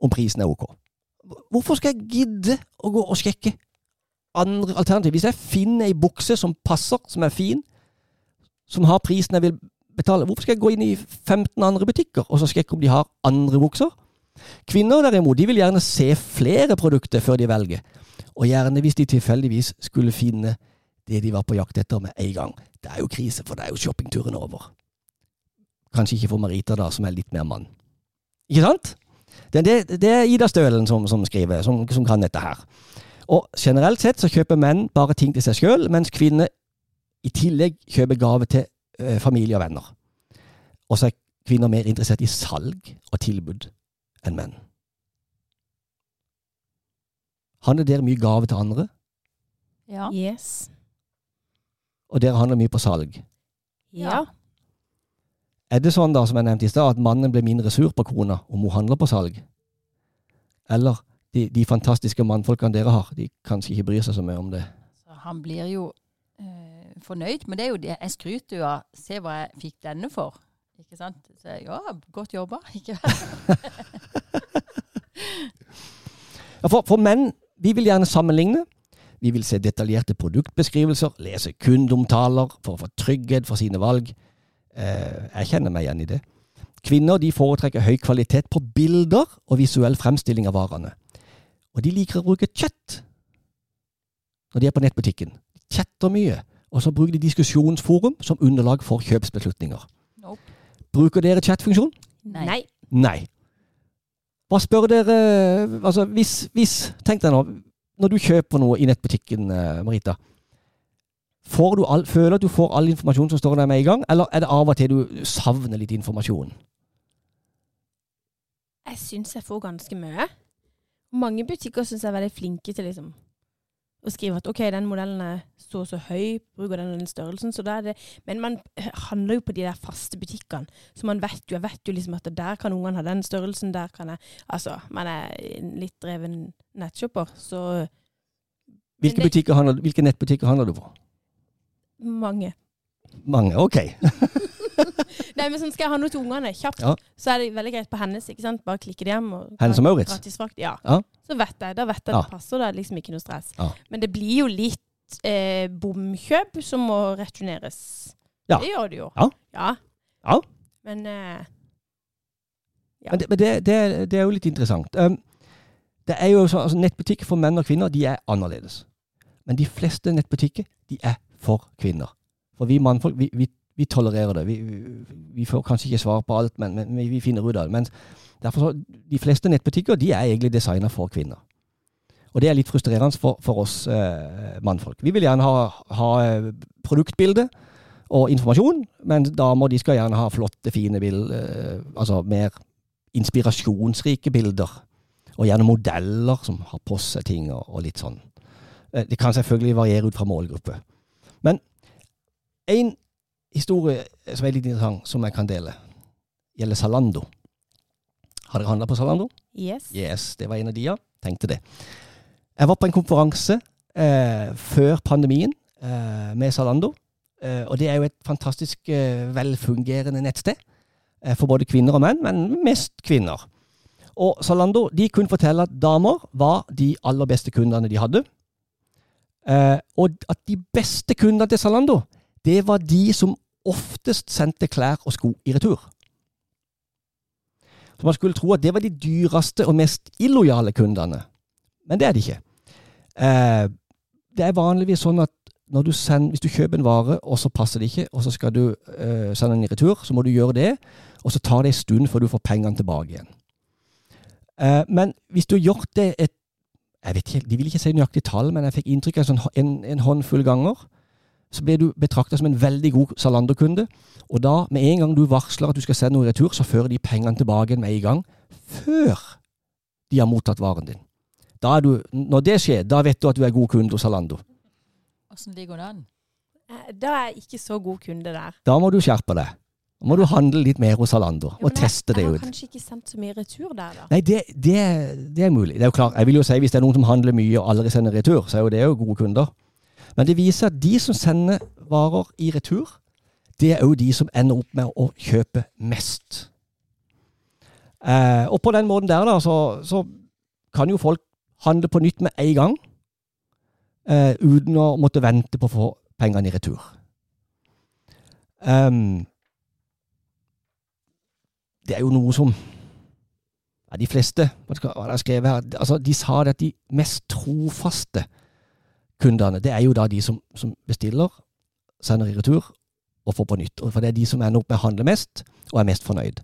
om prisen er ok. Hvorfor skal jeg gidde å gå og sjekke andre alternativ? Hvis jeg finner ei bukse som passer, som er fin, som har prisen jeg vil betale, hvorfor skal jeg gå inn i 15 andre butikker og så sjekke om de har andre bukser? Kvinner derimot, de vil gjerne se flere produkter før de velger, og gjerne hvis de tilfeldigvis skulle finne det de var på jakt etter med en gang. Det er jo krise, for det er jo shoppingturen over. Kanskje ikke for Marita, da, som er litt mer mann. Ikke sant? Det, det, det er Ida Stølen som, som skriver, som, som kan dette her. Og generelt sett så kjøper menn bare ting til seg sjøl, mens kvinner i tillegg kjøper gave til ø, familie og venner. Og så er kvinner mer interessert i salg og tilbud enn menn. Handler dere mye gave til andre, Ja. Yes. og dere handler mye på salg? Ja. Er det sånn da, som jeg nevnte i stad, at mannen blir mindre sur på kona om hun handler på salg? Eller de, de fantastiske mannfolkene dere har, de kanskje ikke bryr seg så mye om det? Så han blir jo øh, fornøyd, men det er jo det. Jeg skryter jo av Se hva jeg fikk denne for. Ikke sant? Så ja, godt jobba. Ikke Ja, for, for menn, vi vil gjerne sammenligne. Vi vil se detaljerte produktbeskrivelser, lese kundeomtaler for å få trygghet for sine valg. Eh, jeg kjenner meg igjen i det. Kvinner de foretrekker høy kvalitet på bilder og visuell fremstilling av varene. Og de liker å bruke chat når de er på nettbutikken. De chatter mye, og så bruker de diskusjonsforum som underlag for kjøpsbeslutninger. Bruker dere chatfunksjon? Nei. Nei. Nei. Hva spør dere Altså, hvis, hvis Tenk deg nå, når du kjøper noe i nettbutikken, eh, Marita. Får du all, føler du at du får all informasjon som står der med i gang, eller er det av og til du savner litt informasjon? Jeg syns jeg får ganske mye. mange butikker syns jeg er veldig flinke til liksom å skrive at OK, den modellen er så og så høy, bruker den og den størrelsen, så da er det Men man handler jo på de der faste butikkene, så man vet jo, jeg vet jo liksom at der kan ungene ha den størrelsen, der kan jeg Altså, man er en litt dreven nettshopper, så Hvilke, det- handler, hvilke nettbutikker handler du på? mange. Mange. Ok. Nei, men sånn skal jeg ha noe til ungene kjapt, Ja. så er det veldig greit på hennes. ikke sant? Bare klikke det hjem. og Hennes og Maurits? Ja. Ja. Så vet jeg. Da vet jeg Ja. det passer. Det er liksom ikke noe stress. Men det blir jo litt eh, bomkjøp som må returneres. Ja. Det gjør det jo. Ja. ja. Ja. Men eh, Ja. Men, det, men det, det, det er jo litt interessant. Um, det er jo sånn, altså Nettbutikker for menn og kvinner de er annerledes. Men de fleste nettbutikker de er for kvinner. For vi mannfolk vi, vi, vi tolererer det. Vi, vi, får kanskje ikke svar på alt, men, men vi, vi finner ut av det. Men derfor så, de fleste nettbutikker de er egentlig designa for kvinner. Og det er litt frustrerende for, for oss eh, mannfolk. Vi vil gjerne ha, ha eh, produktbilde og informasjon, men damer de skal gjerne ha flotte, fine bilder. Eh, altså mer inspirasjonsrike bilder. Og gjerne modeller som har på seg ting og, og litt sånn. Eh, Det kan selvfølgelig variere ut fra målgruppe. Men en historie som er litt interessant, som jeg kan dele, gjelder Zalando. Har dere handla på Zalando? yes. Yes, det var en av de, ja. Tenkte det. Jeg var på en konferanse eh, før pandemien eh, med Zalando. Eh, og det er jo et fantastisk eh, velfungerende nettsted eh, for både kvinner og menn, men mest kvinner. Og Zalando de kunne fortelle at damer var de aller beste kundene de hadde. Eh, og at de beste kundene til Zalando, det var de som oftest sendte klær og sko i retur. Så man skulle tro at det var de dyreste og mest illojale kundene. Men det er det ikke. Eh, det er vanligvis sånn at du sender, hvis du kjøper en vare, og så passer det ikke, og så skal du eh, sende den i retur, så må du gjøre det, og så tar det en stund før du får pengene tilbake igjen. Eh, men hvis du har gjort det et jeg vet ikke, De vil ikke si nøyaktig tall, men jeg fikk inntrykk av en, sånn, en, en håndfull ganger. Så blir du betrakta som en veldig god Zalando-kunde. Og da, med en gang du varsler at du skal sende noe i retur, så fører de pengene tilbake igjen med en gang. Før de har mottatt varen din. Da er du, når det skjer, da vet du at du er god kunde hos Zalando. Åssen ligger det an? Eh, Da er jeg ikke så god kunde der. Da må du skjerpe deg. Da må du handle litt mer hos Zalando Jo, og jeg- teste det ut. Jeg har kanskje ikke sendt så mye retur der, da. Nei, det, det, det er mulig. Det er jo klart, Jeg vil jo si Hvis det er noen som handler mye og aldri sender retur, så er jo det jo gode kunder. Men det viser at de som sender varer i retur, det er òg de som ender opp med å kjøpe mest. Eh, og på den måten der, da, så, så kan jo folk handle på nytt med en gang, eh, uten å måtte vente på å få pengene i retur. Um, det er jo noe som ja, De fleste hva skal- hva skrevet her, altså, de sa det at de mest trofaste kundene, det er jo da de som, som bestiller, sender i retur og får på nytt. For det er de som ender opp med å handle mest og er mest fornøyd.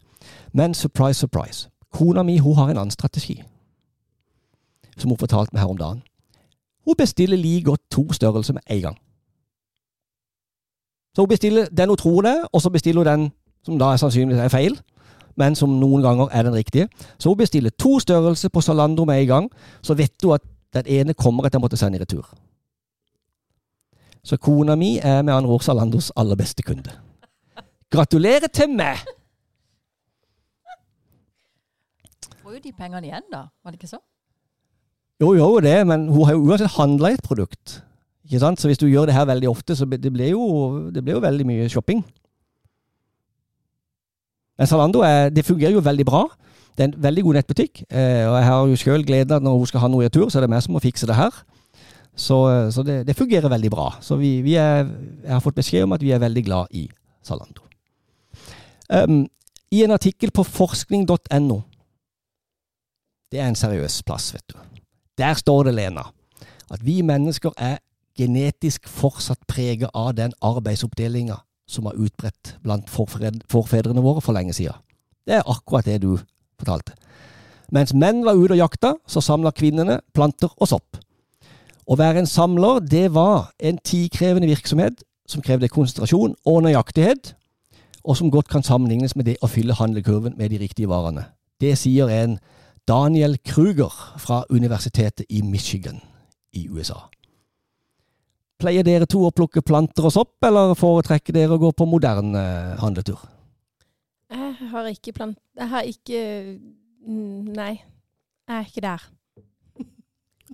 Men surprise, surprise. Kona mi hun har en annen strategi, som hun fortalte meg her om dagen. Hun bestiller like godt to størrelser med en gang. Så hun bestiller den hun tror det og så bestiller hun den som da er sannsynligvis er feil, men som noen ganger er den riktige. Så hun bestiller to størrelser på Salando med en gang, så vet hun at den ene kommer etter å måtte sende i retur. Så kona mi er med andre ord Zalandos aller beste kunde. Gratulerer til meg! Får jo de pengene igjen, da. Var det ikke så? Jo, jo, det, men hun har jo uansett handla et produkt. Ikke sant? Så hvis du gjør det her veldig ofte, så det blir jo, det blir jo veldig mye shopping. Men Zalando er, det fungerer jo veldig bra. Det er en veldig god nettbutikk. Eh, og jeg har jo sjøl gleden av at når hun skal ha noe i retur, så er det meg som må fikse det her. Så, eh, så det, det fungerer veldig bra. Så vi, vi er, jeg har fått beskjed om at vi er veldig glad i Zalando. Um, I en artikkel på forskning.no Det er en seriøs plass, vet du. Der står det, Lena, at vi mennesker er genetisk fortsatt preget av den arbeidsoppdelinga som var utbredt blant forfedrene våre for lenge siden. Det er akkurat det du fortalte. Mens menn var ute og jakta, så samla kvinnene planter og sopp. Å være en samler, det var en tidkrevende virksomhet som krevde konsentrasjon og nøyaktighet, og som godt kan sammenlignes med det å fylle handlekurven med de riktige varene. Det sier en Daniel Kruger fra Universitetet i Michigan i USA. Pleier dere to å plukke planter og sopp, eller foretrekker dere å gå på moderne eh, handletur? Jeg har ikke plant... Jeg har ikke Nei. Jeg er ikke der.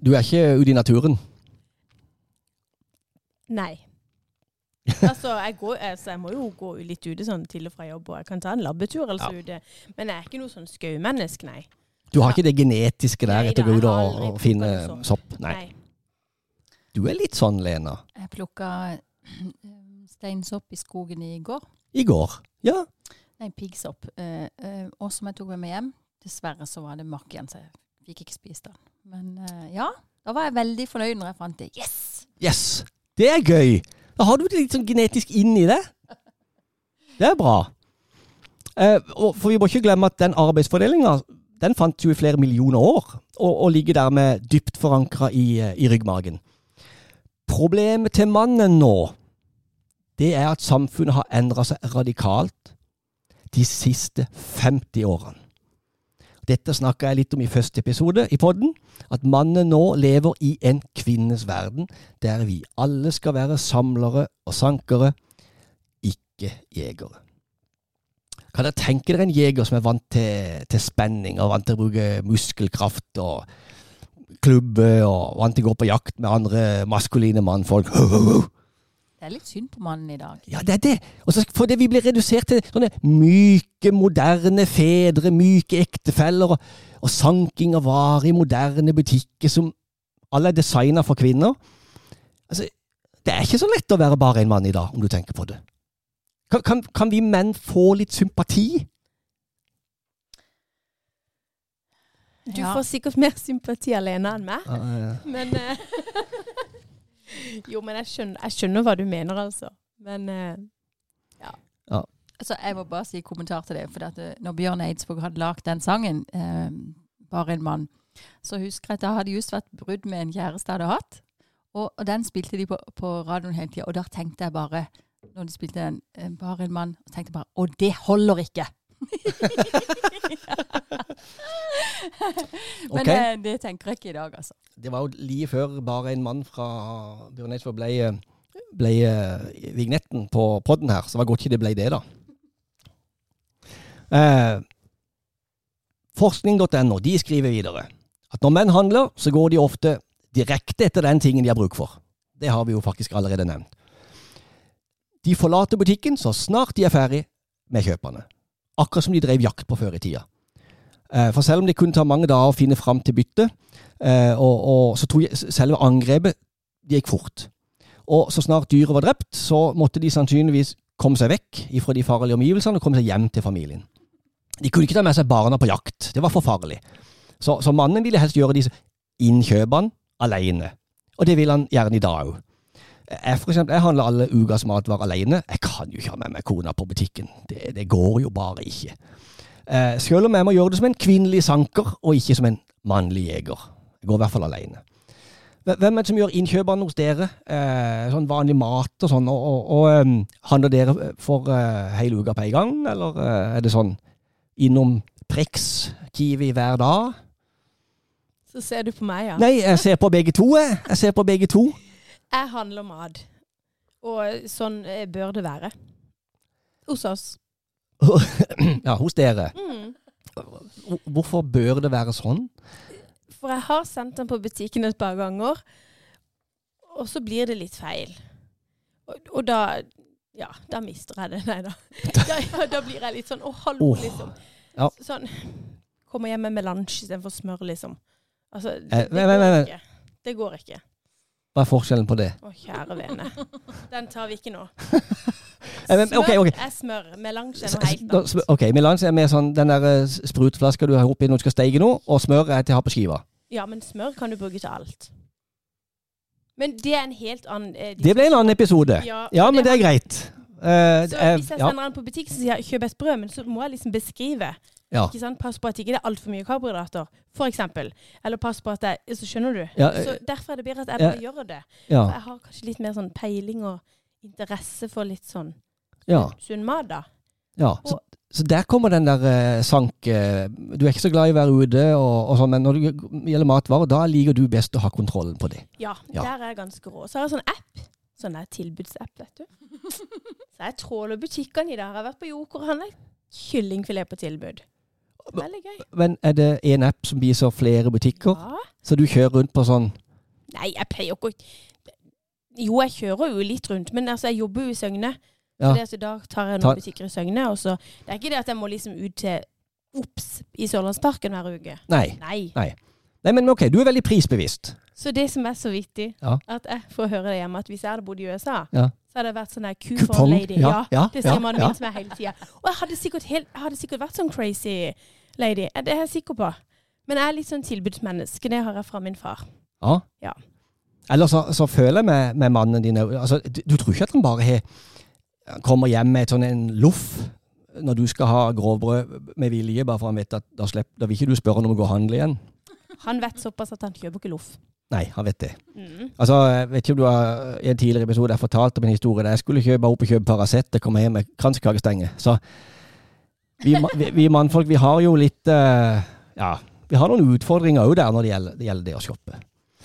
Du er ikke ute i naturen? Nei. Altså, jeg, går, altså, jeg må jo gå litt ute sånn til og fra jobb, og jeg kan ta en labbetur altså Ja. ute. Men jeg er ikke noe sånn skaumenneske, nei. Du har ikke det genetiske der Nei etter å gå ut og, og finne sånn. sopp? Nei. Du er litt sånn, Lena. Jeg plukka steinsopp i skogen i går. I går. Ja. Nei, piggsopp. Eh, eh, og som jeg tok med meg hjem. Dessverre så var det makk igjen, så jeg fikk ikke spist den. Men eh, ja, da var jeg veldig fornøyd når jeg fant det. Yes! Yes! Det er gøy! Da har du det litt sånn genetisk inn i det. Det er bra. Eh, for vi må ikke glemme at den arbeidsfordelinga den fant jo i flere millioner år, og, og ligger dermed dypt forankra i, eh, i ryggmargen. Problemet til mannen nå, det er at samfunnet har endra seg radikalt de siste 50 årene. Dette snakka jeg litt om i første episode i podden, at mannen nå lever i en kvinnes verden, der vi alle skal være samlere og sankere, ikke jegere. Kan dere tenke dere en jeger som er vant til, til spenning, og vant til å bruke muskelkraft og klubbe, og vant til å gå på jakt med andre maskuline mannfolk? Det er litt synd på mannen i dag. Ja, det er det. Også fordi vi blir redusert til sånne myke, moderne fedre, myke ektefeller, og, og sanking av varer i moderne butikker som alle er designa for kvinner. Altså, det er ikke så lett å være bare en mann i dag, om du tenker på det. Kan, kan, kan vi menn få litt sympati? Du Ja. får sikkert mer sympati alene enn meg. Uh, Men eh, Jo, men jeg skjønner, jeg skjønner hva du mener, altså. Men eh, Altså, jeg må bare si kommentar til det. For at, eh, når Bjørn Eidsvåg hadde lagd den sangen, eh, 'Bare en mann', så husker jeg at det hadde just vært brudd med en kjæreste jeg hadde hatt. Og, og den spilte de på, på radioen hele tida. Og da tenkte jeg bare, når de spilte den, eh, 'Bare en mann', så tenkte jeg bare 'Å, det holder ikke'! Men okay. det, det tenker jeg ikke i dag, altså. det var jo like før bare en mann fra Bjørn ble, ble eh, vignetten på podden her, så det var godt ikke det ble det, da. Eh, Forskning.no de skriver videre at når menn handler, så går de ofte direkte etter den tingen de har bruk for. Det har vi jo faktisk allerede nevnt. De forlater butikken så snart de er ferdig med kjøpene. Akkurat som de drev jakt på før i tida. Eh, For selv om det kunne ta mange dager å finne fram til byttet, eh, så tror jeg selve angrepet gikk fort. Og så snart dyret var drept, så måtte de sannsynligvis komme seg vekk fra de farlige omgivelsene og komme seg hjem til familien. De kunne ikke ta med seg barna på jakt. Det var for farlig. Så, så mannen ville helst gjøre disse innkjøpene alene. Og det vil han gjerne i dag òg. Jeg, for eksempel, jeg handler alle ukas matvarer alene. Jeg kan jo ikke ha med meg kona på butikken. Det, det går jo bare ikke. Eh, selv om jeg må gjøre det som en kvinnelig sanker, og ikke som en mannlig jeger. Jeg går i hvert fall alene. Hvem er det som gjør innkjøpene hos dere? Eh, sånn vanlig mat og sånn. Og, og, og um, handler dere for uh, hele uka på en gang, eller uh, er det sånn innom Prex, Kiwi hver dag? så ser du på meg, ja. Nei, jeg ser på begge to, jeg. Jeg ser på begge to. Jeg handler mat. Og sånn eh, bør det være. Hos oss. Ja, hos dere. Mm. Hvorfor bør det være sånn? For jeg har sendt den på butikken et par ganger, og så blir det litt feil. Og, og da Ja, da mister jeg det. Nei da. Da, ja, da blir jeg litt sånn Å, hallo, oh, liksom. Ja. Sånn Kommer hjem med melange istedenfor smør, liksom. Altså, Eh, det, det, går ikke. Det går ikke. Hva er forskjellen på det? Å, kjære vene. Den tar vi ikke nå. Smør okay, okay. er smør. Melange er noe helt annet. Ok, Melange er mer sånn den der eh, sprutflaska du har oppi når du skal steike noe, og smør er til å ha på skiva. Ja, men smør kan du bruke til alt. Men det er en helt annen eh, Det ble en annen episode. Ja, Ja, men det er greit. Uh, Så eh, hvis jeg ja, sender den på butikk, så sier jeg kjøp et brød, men så må jeg liksom beskrive. Ja. Ikke sant? Pass på at ikke det er altfor mye karbohydrater, eksempel. Eller pass på at det Så skjønner du. Ja, eh, så derfor er det bedre at jeg bare gjør det. For jeg har kanskje litt mer sånn peiling og interesse for litt sånn ja, sunn mat, da. ja. Så, så der kommer den der eh, sank eh, Du er ikke så glad i å være ute, og, og sånn, men når det gjelder matvarer, da liker du best å ha kontrollen på det. Ja, Ja. der er jeg ganske rå. Så har jeg sånn app. Sånn der tilbudsapp, vet du. Så jeg tråler butikkene i dag. Jeg har vært på Joker og handlet kyllingfilet på tilbud. Veldig gøy. Men er det en app som viser flere butikker, Ja. så du kjører rundt på sånn Nei, jeg pleier ikke å Jo, jeg kjører jo litt rundt, men altså, jeg jobber jo i Søgne. Ja. Så det, så da tar jeg noen butikker i Søgne. Og så, det er ikke det at jeg må liksom ut til Ops i Sørlandsparken hver uke. Nei. Nei. Nei, men ok, du er veldig prisbevisst. Så det som er så vittig, Ja. at jeg får høre det hjemme, at hvis jeg hadde bodd i USA, Ja. så hadde jeg vært sånn der coupon lady. Ja, det sier mannen ja. min til meg hele tida. Og jeg hadde, helt, jeg hadde sikkert vært sånn crazy lady. Det er jeg sikker på. Men jeg er litt sånn tilbudsmenneske. Det har jeg fra min far. Ja. Ja. Eller så, så føler jeg med, med mannen din altså, du, du tror ikke at han bare he, kommer hjem med et sånn en loff når du skal ha grovbrød med vilje, bare for han vet at da, slepp, da vil ikke du spørre han om å gå og handle igjen? Han vet såpass at han kjøper ikke loff. Nei, han vet det. Mm. Altså, jeg vet ikke om du har i en tidligere episode jeg fortalte om en historie der jeg skulle kjøpe opp og kjøpe Paracet og komme hjem med kransekakestenge. Så vi, vi, vi mannfolk, vi har jo litt eh, Ja, vi har noen utfordringer òg der når det gjelder, det gjelder det å shoppe.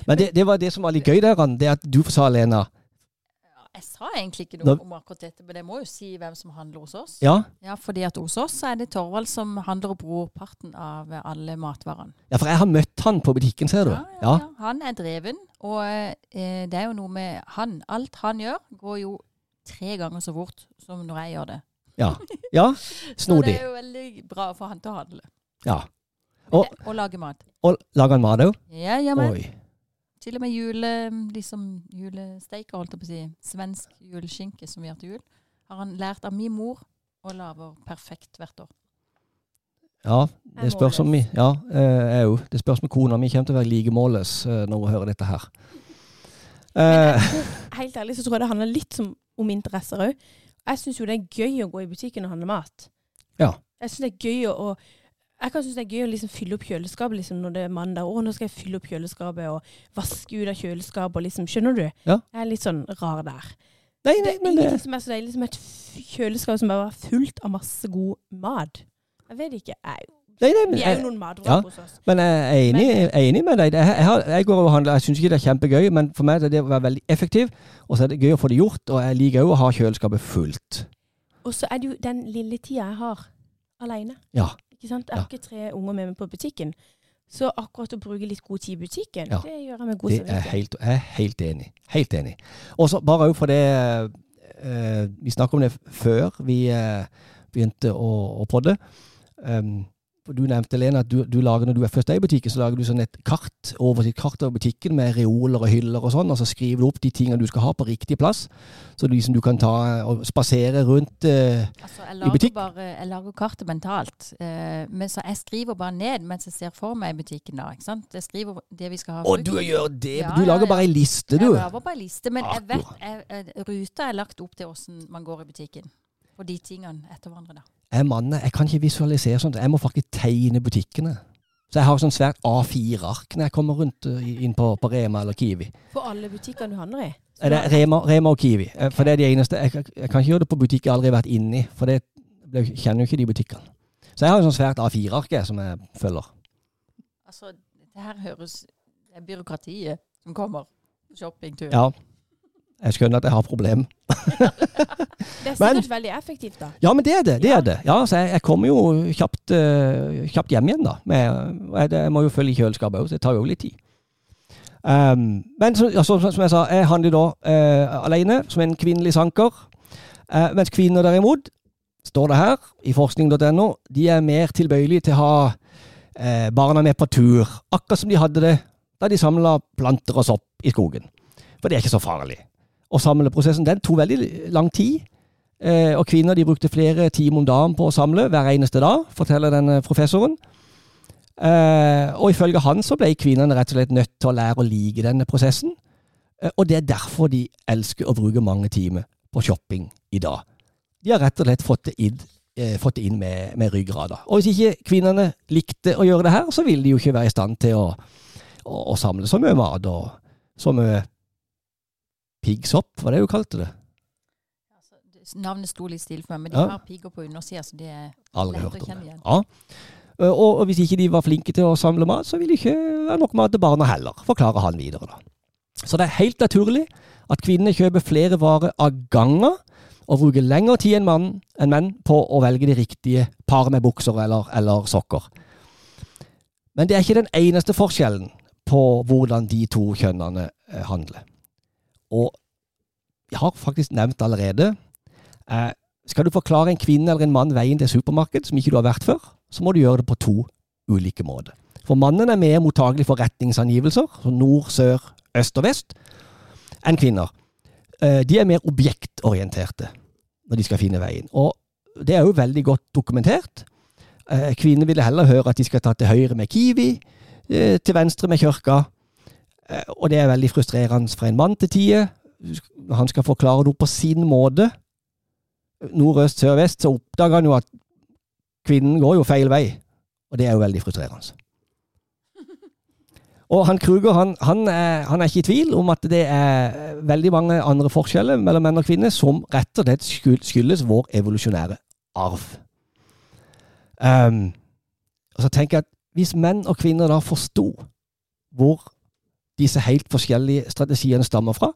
Men det, det var det som var litt gøy der, det at du sa, Lena Ja, Jeg sa egentlig ikke noe om akkurat dette, men jeg må jo si hvem som handler hos oss. Ja, Ja, fordi at hos oss er det Torvald som handler opp brorparten av alle matvarene. ja for jeg har møtt han på butikken, ser du. Ja, ja, Ja. ja. Han er dreven, og eh, det er jo noe med han. Alt han gjør, går jo tre ganger så fort som når jeg gjør det. Ja. ja. Snodig. Så det er jo veldig bra for han til å handle. Ja. Og- Og, lage mat. Og lager han mat òg? Ja, ja, men. Oi. Til og med jule, liksom julesteiker, holdt jeg på å si. Svensk juleskinke som vi har til jul. Har han lært av min mor og lager perfekt hvert år. Ja, det spørs om vi Ja, eh, jeg òg. Det spørs om kona mi kommer til å være like målløs eh, når hun hører dette her. Men Eh, helt ærlig så tror jeg det handler litt om interesser òg. Jeg syns jo det er gøy å gå i butikken og handle mat. Ja. Jeg synes det er gøy å, jeg kan synes det er gøy å liksom fylle opp kjøleskapet liksom, når det er mandag. Å, nå skal jeg fylle opp kjøleskapet og vaske ut av kjøleskapet. Og liksom, skjønner du? Ja. Jeg er litt sånn rar der. nei, nei, er men det ingenting som er så deilig som et kjøleskap som bare er fullt av masse god mat. Jeg vet ikke. Jeg, nei, nei, men, vi er jo noen ja. hos oss. men jeg er enig, Men- jeg er enig med deg. Jeg, jeg, har, jeg går og handler, jeg syns ikke det er kjempegøy, men for meg er det å være veldig effektiv. Og så er det gøy å få det gjort, og jeg liker òg å ha kjøleskapet fullt. Og så er det jo den lille tida jeg har alene. Ja. Ikke sant? Jeg har ikke tre unger med meg på butikken. Så akkurat å bruke litt god tid i butikken, Ja. det gjør jeg med god Det samvittighet. helt, jeg er helt enig. Helt enig. Og så bare òg for det eh, Vi snakket om det før vi eh, begynte å, å podde. Um, Du nevnte Lena, at du, du lager, når du er først i butikken, så lager du sånn et kart oversikt kart over butikken med reoler og hyller og sånn, og så skriver du opp de tingene du skal ha på riktig plass. Så du, liksom, du kan ta og spasere rundt eh, Altså, i butikk? bare, jeg lager kartet mentalt. Eh, men så jeg skriver bare ned mens jeg ser for meg i butikken. da, ikke sant? Jeg skriver det vi skal ha. Å, du gjør det! Ja, Du lager ja. bare ei liste, du. Jeg lager bare en liste, men jeg vet, jeg, jeg, ruta er lagt opp til hvordan man går i butikken. Og de tingene etter hverandre, da. Jeg, mann, jeg kan ikke visualisere sånt. Jeg må faktisk tegne butikkene. Så jeg har sånn svært A4-ark når jeg kommer rundt eh, inn på, på Rema eller Kiwi. For alle butikkene du handler i. Er det Rema, Rema og Kiwi. Okay. For det er de eneste. Jeg, kan- jeg kan ikke gjøre det på butikk jeg aldri har vært inni, for det, jeg kjenner jo ikke de butikkene. Så jeg har en sånn svært A4-ark som jeg følger. Altså, det her høres Det er byråkratiet som kommer. Shoppingtur. Ja. Jeg skjønner at jeg har problemer. Det er sikkert veldig effektivt, da. Ja, men det er det. det, Ja. er det. Ja, så jeg, jeg kommer jo kjapt, uh, kjapt hjem igjen, da. Med, jeg, jeg må jo følge i kjøleskapet òg, så det tar jo litt tid. Um, men så, ja, så, som jeg sa, jeg handler da uh, alene, som en kvinnelig sanker. Uh, mens kvinner derimot, står det her i forskning.no, de er mer tilbøyelige til å ha barna med på tur. Akkurat som de hadde det da de samla planter og sopp i skogen. For det er ikke så farlig. Og samleprosessen den tok veldig lang tid. Eh, og kvinner de brukte flere timer om dagen på å samle hver eneste dag, forteller denne professoren. Eh, og ifølge han så ble kvinnene rett og slett nødt til å lære å like denne prosessen. Eh, og det er derfor de elsker å bruke mange timer på shopping i dag. De har rett og slett fått det inn, eh, fått det inn med, med ryggrada. Og hvis ikke kvinnene likte å gjøre det her, så ville de jo ikke være i stand til å, å, å samle så mye mat og så mye piggsopp, var det hun kalte det. Altså, Navnet sto litt stille for meg, men de Ja. har pigger på undersida, så det er Aldri hørt å om kjenne det. Ja. Og, og hvis ikke de var flinke til å samle mat, så ville det ikke være nok mat til barna heller, forklarer han videre. da. Så det er helt naturlig at kvinner kjøper flere varer av gangen og bruker lengre tid enn, mann, enn menn på å velge de riktige par med bukser eller, eller sokker. Men det er ikke den eneste forskjellen på hvordan de to kjønnene eh, handler. Og jeg har faktisk nevnt allerede eh, skal du forklare en kvinne eller en mann veien til supermarked som ikke du har vært før, så må du gjøre det på to ulike måter. For mannen er mer mottagelig for retningsangivelser, nord, sør, øst og vest, enn kvinner. Eh, De er mer objektorienterte når de skal finne veien. Og det er jo veldig godt dokumentert. Eh, Kvinner ville heller høre at de skal ta til høyre med Kiwi, eh, til venstre med kirka. Eh, Og det er veldig frustrerende for en mann til tider. Han skal forklare det på sin måte, nordøst, sør, vest, så oppdager han jo at kvinnen går jo feil vei. Og det er jo veldig frustrerende. Og han Kruger han, han, er, han er ikke i tvil om at det er veldig mange andre forskjeller mellom menn og kvinner som rett og slett skyldes vår evolusjonære arv. Um, og så tenker jeg at hvis menn og kvinner da forsto hvor disse helt forskjellige strategiene stammer fra,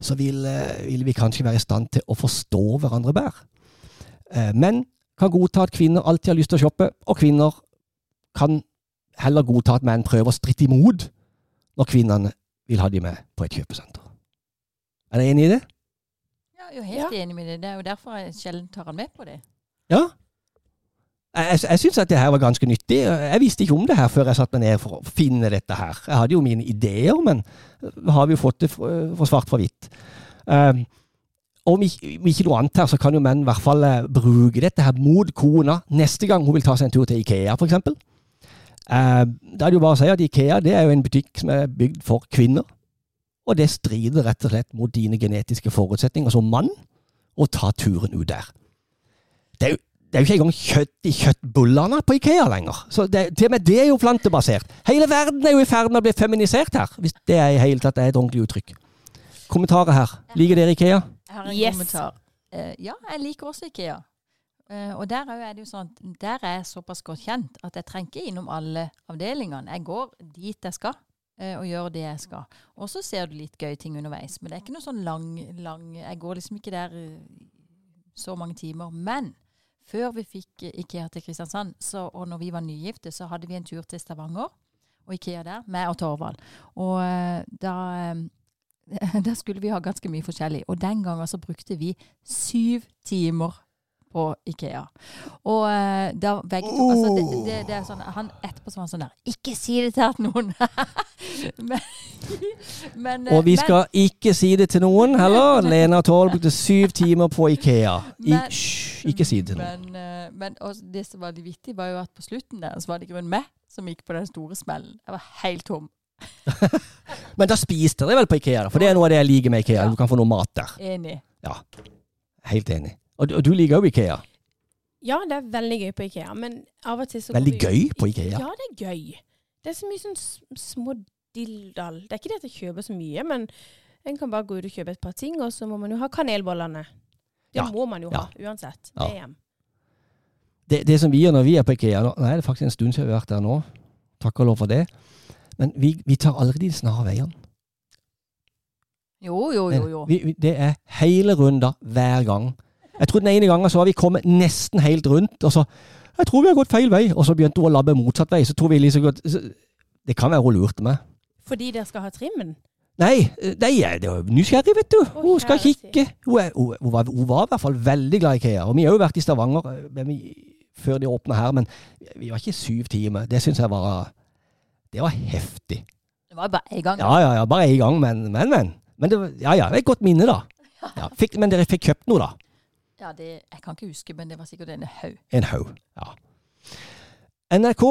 så vil, eh, vil vi kanskje være i stand til å forstå hverandre bedre. Eh, Menn kan godta at kvinner alltid har lyst til å shoppe, og kvinner kan heller godta at menn prøver å stritte imot når kvinnene vil ha de med på et kjøpesenter. Er dere enig i det? Ja, jeg er jo helt enig med det. Det er jo derfor jeg sjelden tar han med på det. Ja. Jeg, jeg, syns at det her var ganske nyttig. Jeg visste ikke om det her før jeg satte meg ned for å finne dette her. Jeg hadde jo mine ideer, men har vi jo fått det for, svart på hvitt. Um, om ikke, ikke noe annet her, så kan jo menn i hvert fall eh, bruke dette her mot kona neste gang hun vil ta seg en tur til Ikea, f.eks. Uh, da er det jo bare å si at Ikea det er jo en butikk som er bygd for kvinner. Og det strider rett og slett mot dine genetiske forutsetninger som mann å ta turen ut der. Det er jo det er jo ikke engang kjøtt i kjøttbullene på Ikea lenger. Så det, til og med det er jo plantebasert. Hele verden er jo i ferd med å bli feminisert her, hvis det er i hele tatt er et ordentlig uttrykk. Kommentarer her. Liker dere Ikea? Jeg har en Yes. kommentar. Uh, ja, jeg liker også IKEA. Uh, og der er det jo sånn der er jeg såpass godt kjent at jeg trenger ikke innom alle avdelingene. Jeg går dit jeg skal. eh, Og gjør det jeg skal. Og så ser du litt gøye ting underveis. Men det er ikke noe sånn lang, lang Jeg går liksom ikke der så mange timer. Men før vi fikk eh, IKEA til Kristiansand, så, og når vi var nygifte, så hadde vi en tur til Stavanger og IKEA der, meg og Torvald. Og da, da eh, skulle vi ha ganske mye forskjellig. Og den gangen så brukte vi syv timer på Ikea. Og uh, da begge to altså det, det, det er sånn, Han etterpå så var han sånn der Ikke si det til noen! men, men, eh, Og vi men- skal ikke si det til noen heller. Lena Tål brukte syv timer på Ikea. I, ikke si det til noen. Men, eh, det som var litt vittig, var jo at på slutten der så var det ikke meg som gikk på den store smellen. Jeg var helt tom. Men da spiste dere vel på Ikea, da? For det er noe av det jeg liker med Ikea. Du kan få noe mat der. Enig. Ja. Helt enig. Og, du- og du liker jo Ikea. Ja, det er veldig gøy på Ikea, men av og til så Veldig gøy på Ikea. Ja, det er gøy. Det er så mye sånn små dilldall. Det er ikke det at jeg kjøper så mye, men en kan bare gå ut og kjøpe et par ting, og så må man jo ha kanelbollene. Det Ja, må man jo ja. ha, uansett. Ja. Med. Det, det som vi gjør når vi er på Ikea nå, Nei, det er faktisk en stund siden vi har vært der nå. Takk og lov for det. Men vi, vi tar aldri de snarere veiene. Jo, jo, jo. jo. Vi, vi, det er hele runder hver gang. Jeg tror den ene gangen så har vi kommet nesten helt rundt, og så Jeg tror vi har gått feil vei, og så begynte hun å labbe motsatt vei. Så tror vi liksom godt Det kan være hun lurte meg. Fordi dere skal ha trimmen? Nei, nei, det er nysgjerrig, vet du. Å, Hun skal kikke. Hun, er, hun, hun, var, hun var i hvert fall veldig glad i Ikea. Og vi har jo vært i Stavanger eh, men vi, før de åpna her, men vi var ikke syv timer. Det syns jeg var Det var heftig. Det var bare én gang. Ja, ja, ja, bare én gang, men, men. men. men det, ja, ja, det er et godt minne, da. Ja, fikk, men dere fikk kjøpt noe, da? Ja, det, jeg kan ikke huske, men det var sikkert en haug. En haug. Ja. NRK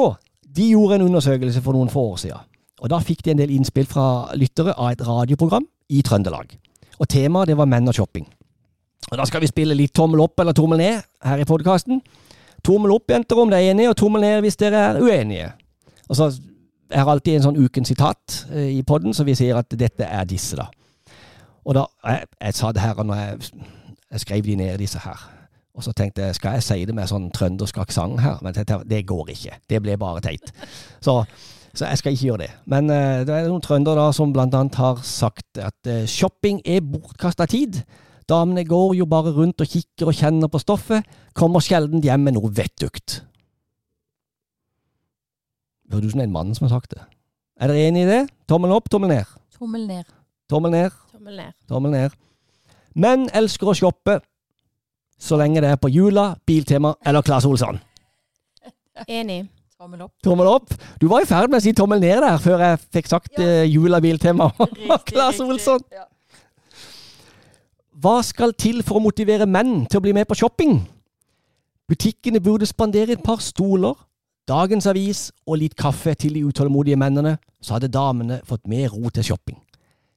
de gjorde en undersøkelse for noen få år siden. Og Da fikk de en del innspill fra lyttere av et radioprogram i Trøndelag. Og Temaet det var menn og shopping. Og Da skal vi spille litt tommel opp eller tommel ned her i podkasten. Tommel opp, jenter, om dere er enige, og tommel ned hvis dere er uenige. Og så er alltid en sånn ukens sitat eh, i podden, så vi sier at dette er disse, da. Og da, jeg, jeg sa det her når jeg Jeg skrev de ned, disse her. Og så tenkte jeg, skal jeg si det med sånn trøndersk aksent her? Men tenkte, det går ikke. Det ble bare teit. Så, så jeg skal ikke gjøre det. Men uh, det er noen trøndere da som blant annet har sagt at uh, shopping er bortkasta tid. Damene går jo bare rundt og kikker og kjenner på stoffet, kommer sjelden hjem med noe vettugt. Høres ut som det er en mann som har sagt det. Er dere enig i det? Tommel opp, tommel ned. Tommel ned. Tommel ned, Tommel ned. tommel ned. Menn elsker å shoppe så lenge det er på Jula, Biltema eller Claes Olsson. Enig. Tommel opp. Tommel opp. Du var i ferd med å si tommel ned der før jeg fikk sagt Ja. eh, Jula, Biltema og Claes. Olsson. Ja. Hva skal til for å motivere menn til å bli med på shopping? Butikkene burde spandere et par stoler, dagens avis og litt kaffe til de utålmodige mennene, så hadde damene fått mer ro til shopping.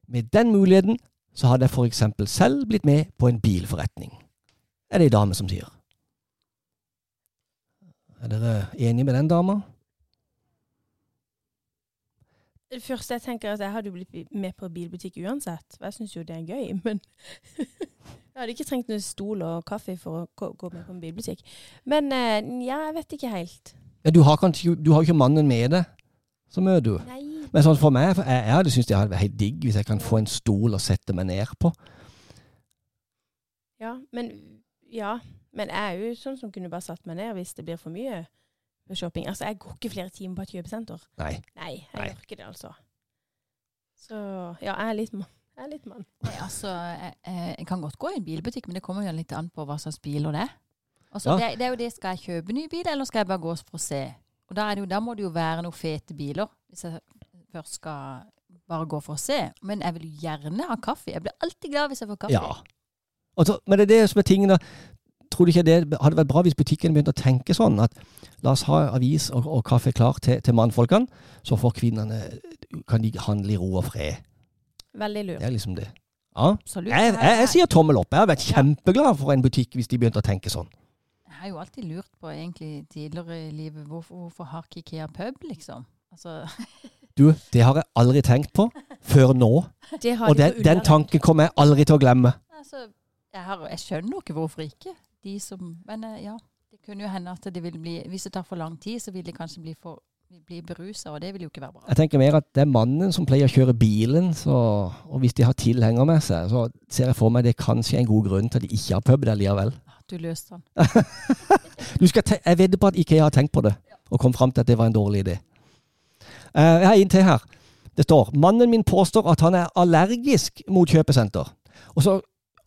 Med den muligheten så hadde jeg for eksempel selv blitt med på en bilforretning. Er det ei dame som sier. Er dere enige med den dama? Det første jeg tenker er at jeg hadde blitt med på bilbutikk uansett. Jeg syns jo det er gøy. Men jeg hadde ikke trengt noen stol og kaffe for å gå- med på en bilbutikk. Men eh, ja, jeg vet ikke helt. Ja, du har kanskje du har jo ikke mannen med deg, så møter du. Nei. Men sånn for meg, for jeg, jeg hadde syntes det hadde vært helt digg hvis jeg kan få en stol å sette meg ned på. Ja, men ja. Men jeg er jo sånn som kunne bare satt meg ned hvis det blir for mye shopping. Altså, jeg går ikke flere timer på et kjøpesenter. Nei. Nei, jeg Nei. gjør ikke det, altså. Så ja, jeg er litt mann. Jeg er litt mann. Nei, altså, jeg jeg kan godt gå i en bilbutikk, men det kommer jo litt an på hva slags biler det er. Altså, Ja. det, det er jo det, Skal jeg kjøpe ny bil, eller skal jeg bare gå for å se? Og Da, er det jo, da må det jo være noen fete biler, hvis jeg først skal bare gå for å se. Men jeg vil gjerne ha kaffe. Jeg blir alltid glad hvis jeg får kaffe. Ja. Så, men det er det som er tingene. Tror du ikke det hadde vært bra hvis butikken begynte å tenke sånn at la oss ha avis og, og kaffe klar til, til mannfolkene, så får kvinnene kan de handle i ro og fred. Veldig lurt. Det er liksom det. Ja. Absolutt. Jeg, jeg, jeg sier tommel opp. Jeg hadde vært Ja. kjempeglad for en butikk hvis de begynte å tenke sånn. Jeg har jo alltid lurt på egentlig tidligere i livet hvorfor, hvorfor har ikke Ikea pub, liksom? Altså, Du, det har jeg aldri tenkt på før nå. Det har Og den, den tanken kommer jeg aldri til å glemme. altså jeg, har, jeg skjønner ikke hvorfor ikke. De som, men eh, ja, det kunne jo hende at det vil bli Hvis det tar for lang tid, så vil det kanskje bli, for, bli berusa, og det vil jo ikke være bra. Jeg tenker mer at det er mannen som pleier å kjøre bilen, så, og hvis de har tilhenger med seg, så ser jeg for meg det er kanskje en god grunn til at de ikke har pub der likevel. Du løste den. Jeg vedder på at Ikea har tenkt på det, og kom fram til at det var en dårlig idé. Eh, jeg har en til her. Det står mannen min påstår at han er allergisk mot kjøpesenter. Og så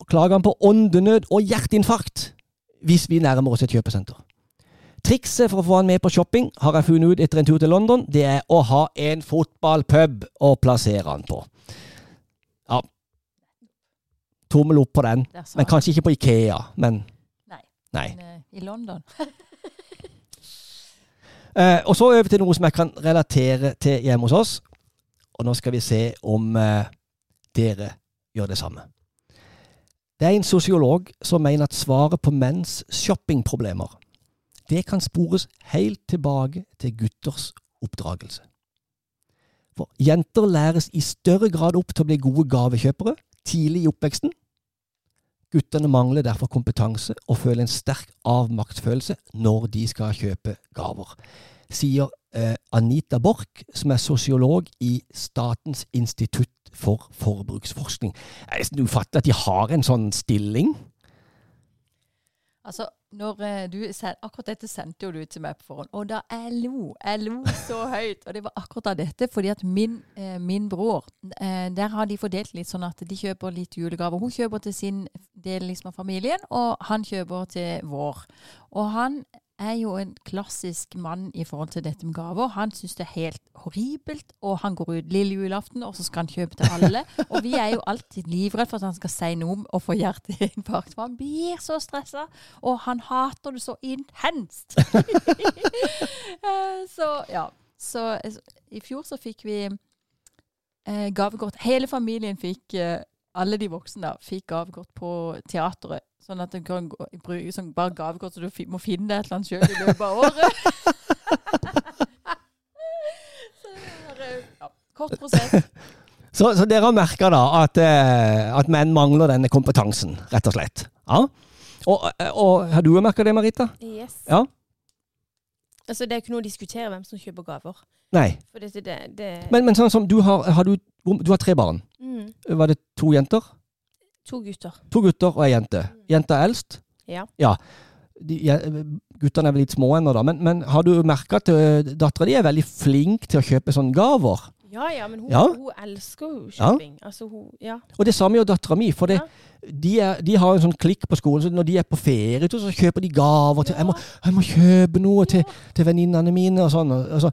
klager han på åndenød og hjerteinfarkt hvis vi nærmer oss et kjøpesenter. Trikset for å få han med på shopping har jeg funnet ut etter en tur til London. Det er å ha en fotballpub å plassere han på. Ja. Tommel opp på den. Men kanskje ikke på Ikea. Men Nei. Men, eh, I London. Eh, og så over til noe som jeg kan relatere til hjemme hos oss. Og nå skal vi se om eh, dere gjør det samme. Det er en sosiolog som mener at svaret på menns shoppingproblemer det kan spores helt tilbake til gutters oppdragelse. For jenter læres i større grad opp til å bli gode gavekjøpere tidlig i oppveksten. Guttene mangler derfor kompetanse og føler en sterk avmaktsfølelse når de skal kjøpe gaver, sier eh, Anita Borch, som er sosiolog i Statens institutt for forbruksforskning. Det er nesten ufattelig at de har en sånn stilling. Altså, når eh, du Akkurat dette sendte jo du til meg på forhånd, og da jeg lo. Jeg lo så høyt. Og det var akkurat av dette, fordi at min, eh, min bror eh, Der har de fordelt litt sånn at de kjøper litt julegaver. Hun kjøper til sin del liksom av familien, og han kjøper til vår. Og han er jo en klassisk mann i forhold til dette med gaver. Han syns det er helt horribelt, og han går ut lille julaften, og så skal han kjøpe til alle. Og vi er jo alltid livredde for at han skal si noe om å få hjerteinfarkt, for han blir så stressa, og han hater det så intenst. Eh, så ja. Så eh, i fjor så fikk vi eh, gavekort. Hele familien fikk eh, alle de voksne da, fikk gavekort på teateret. Sånn at du kan gå, bruke sånn bare gavekort, så du fi, må finne det et eller annet sjøl i løpet av året. så det er, eh, ja, kort prosess. Så, så dere har merka da at, eh, at menn mangler denne kompetansen, rett og slett. Ja. Og, og har du merka det, Marita? Yes. Ja. Altså, det er ikke noe å diskutere hvem som kjøper gaver. Nei. Det, det, det Men, men sånn som du har, har du, du har tre barn. mm, Var det to jenter? To gutter. To gutter og ei jente. Jenta er eldst. Ja. De, ja, guttene er vel litt små ennå, da. Men, men har du merka at uh, dattera di er veldig flink til å kjøpe sånne gaver? Ja, ja, men hun, Ja. hun elsker jo Ja. shopping. Altså, hun Ja. Og det samme gjør dattera mi. For det, de, er, de har en sånn klikk på skolen, så når de er på ferie, så kjøper de gaver til Jeg må, jeg må kjøpe noe til, til venninnene mine og sånn. Altså,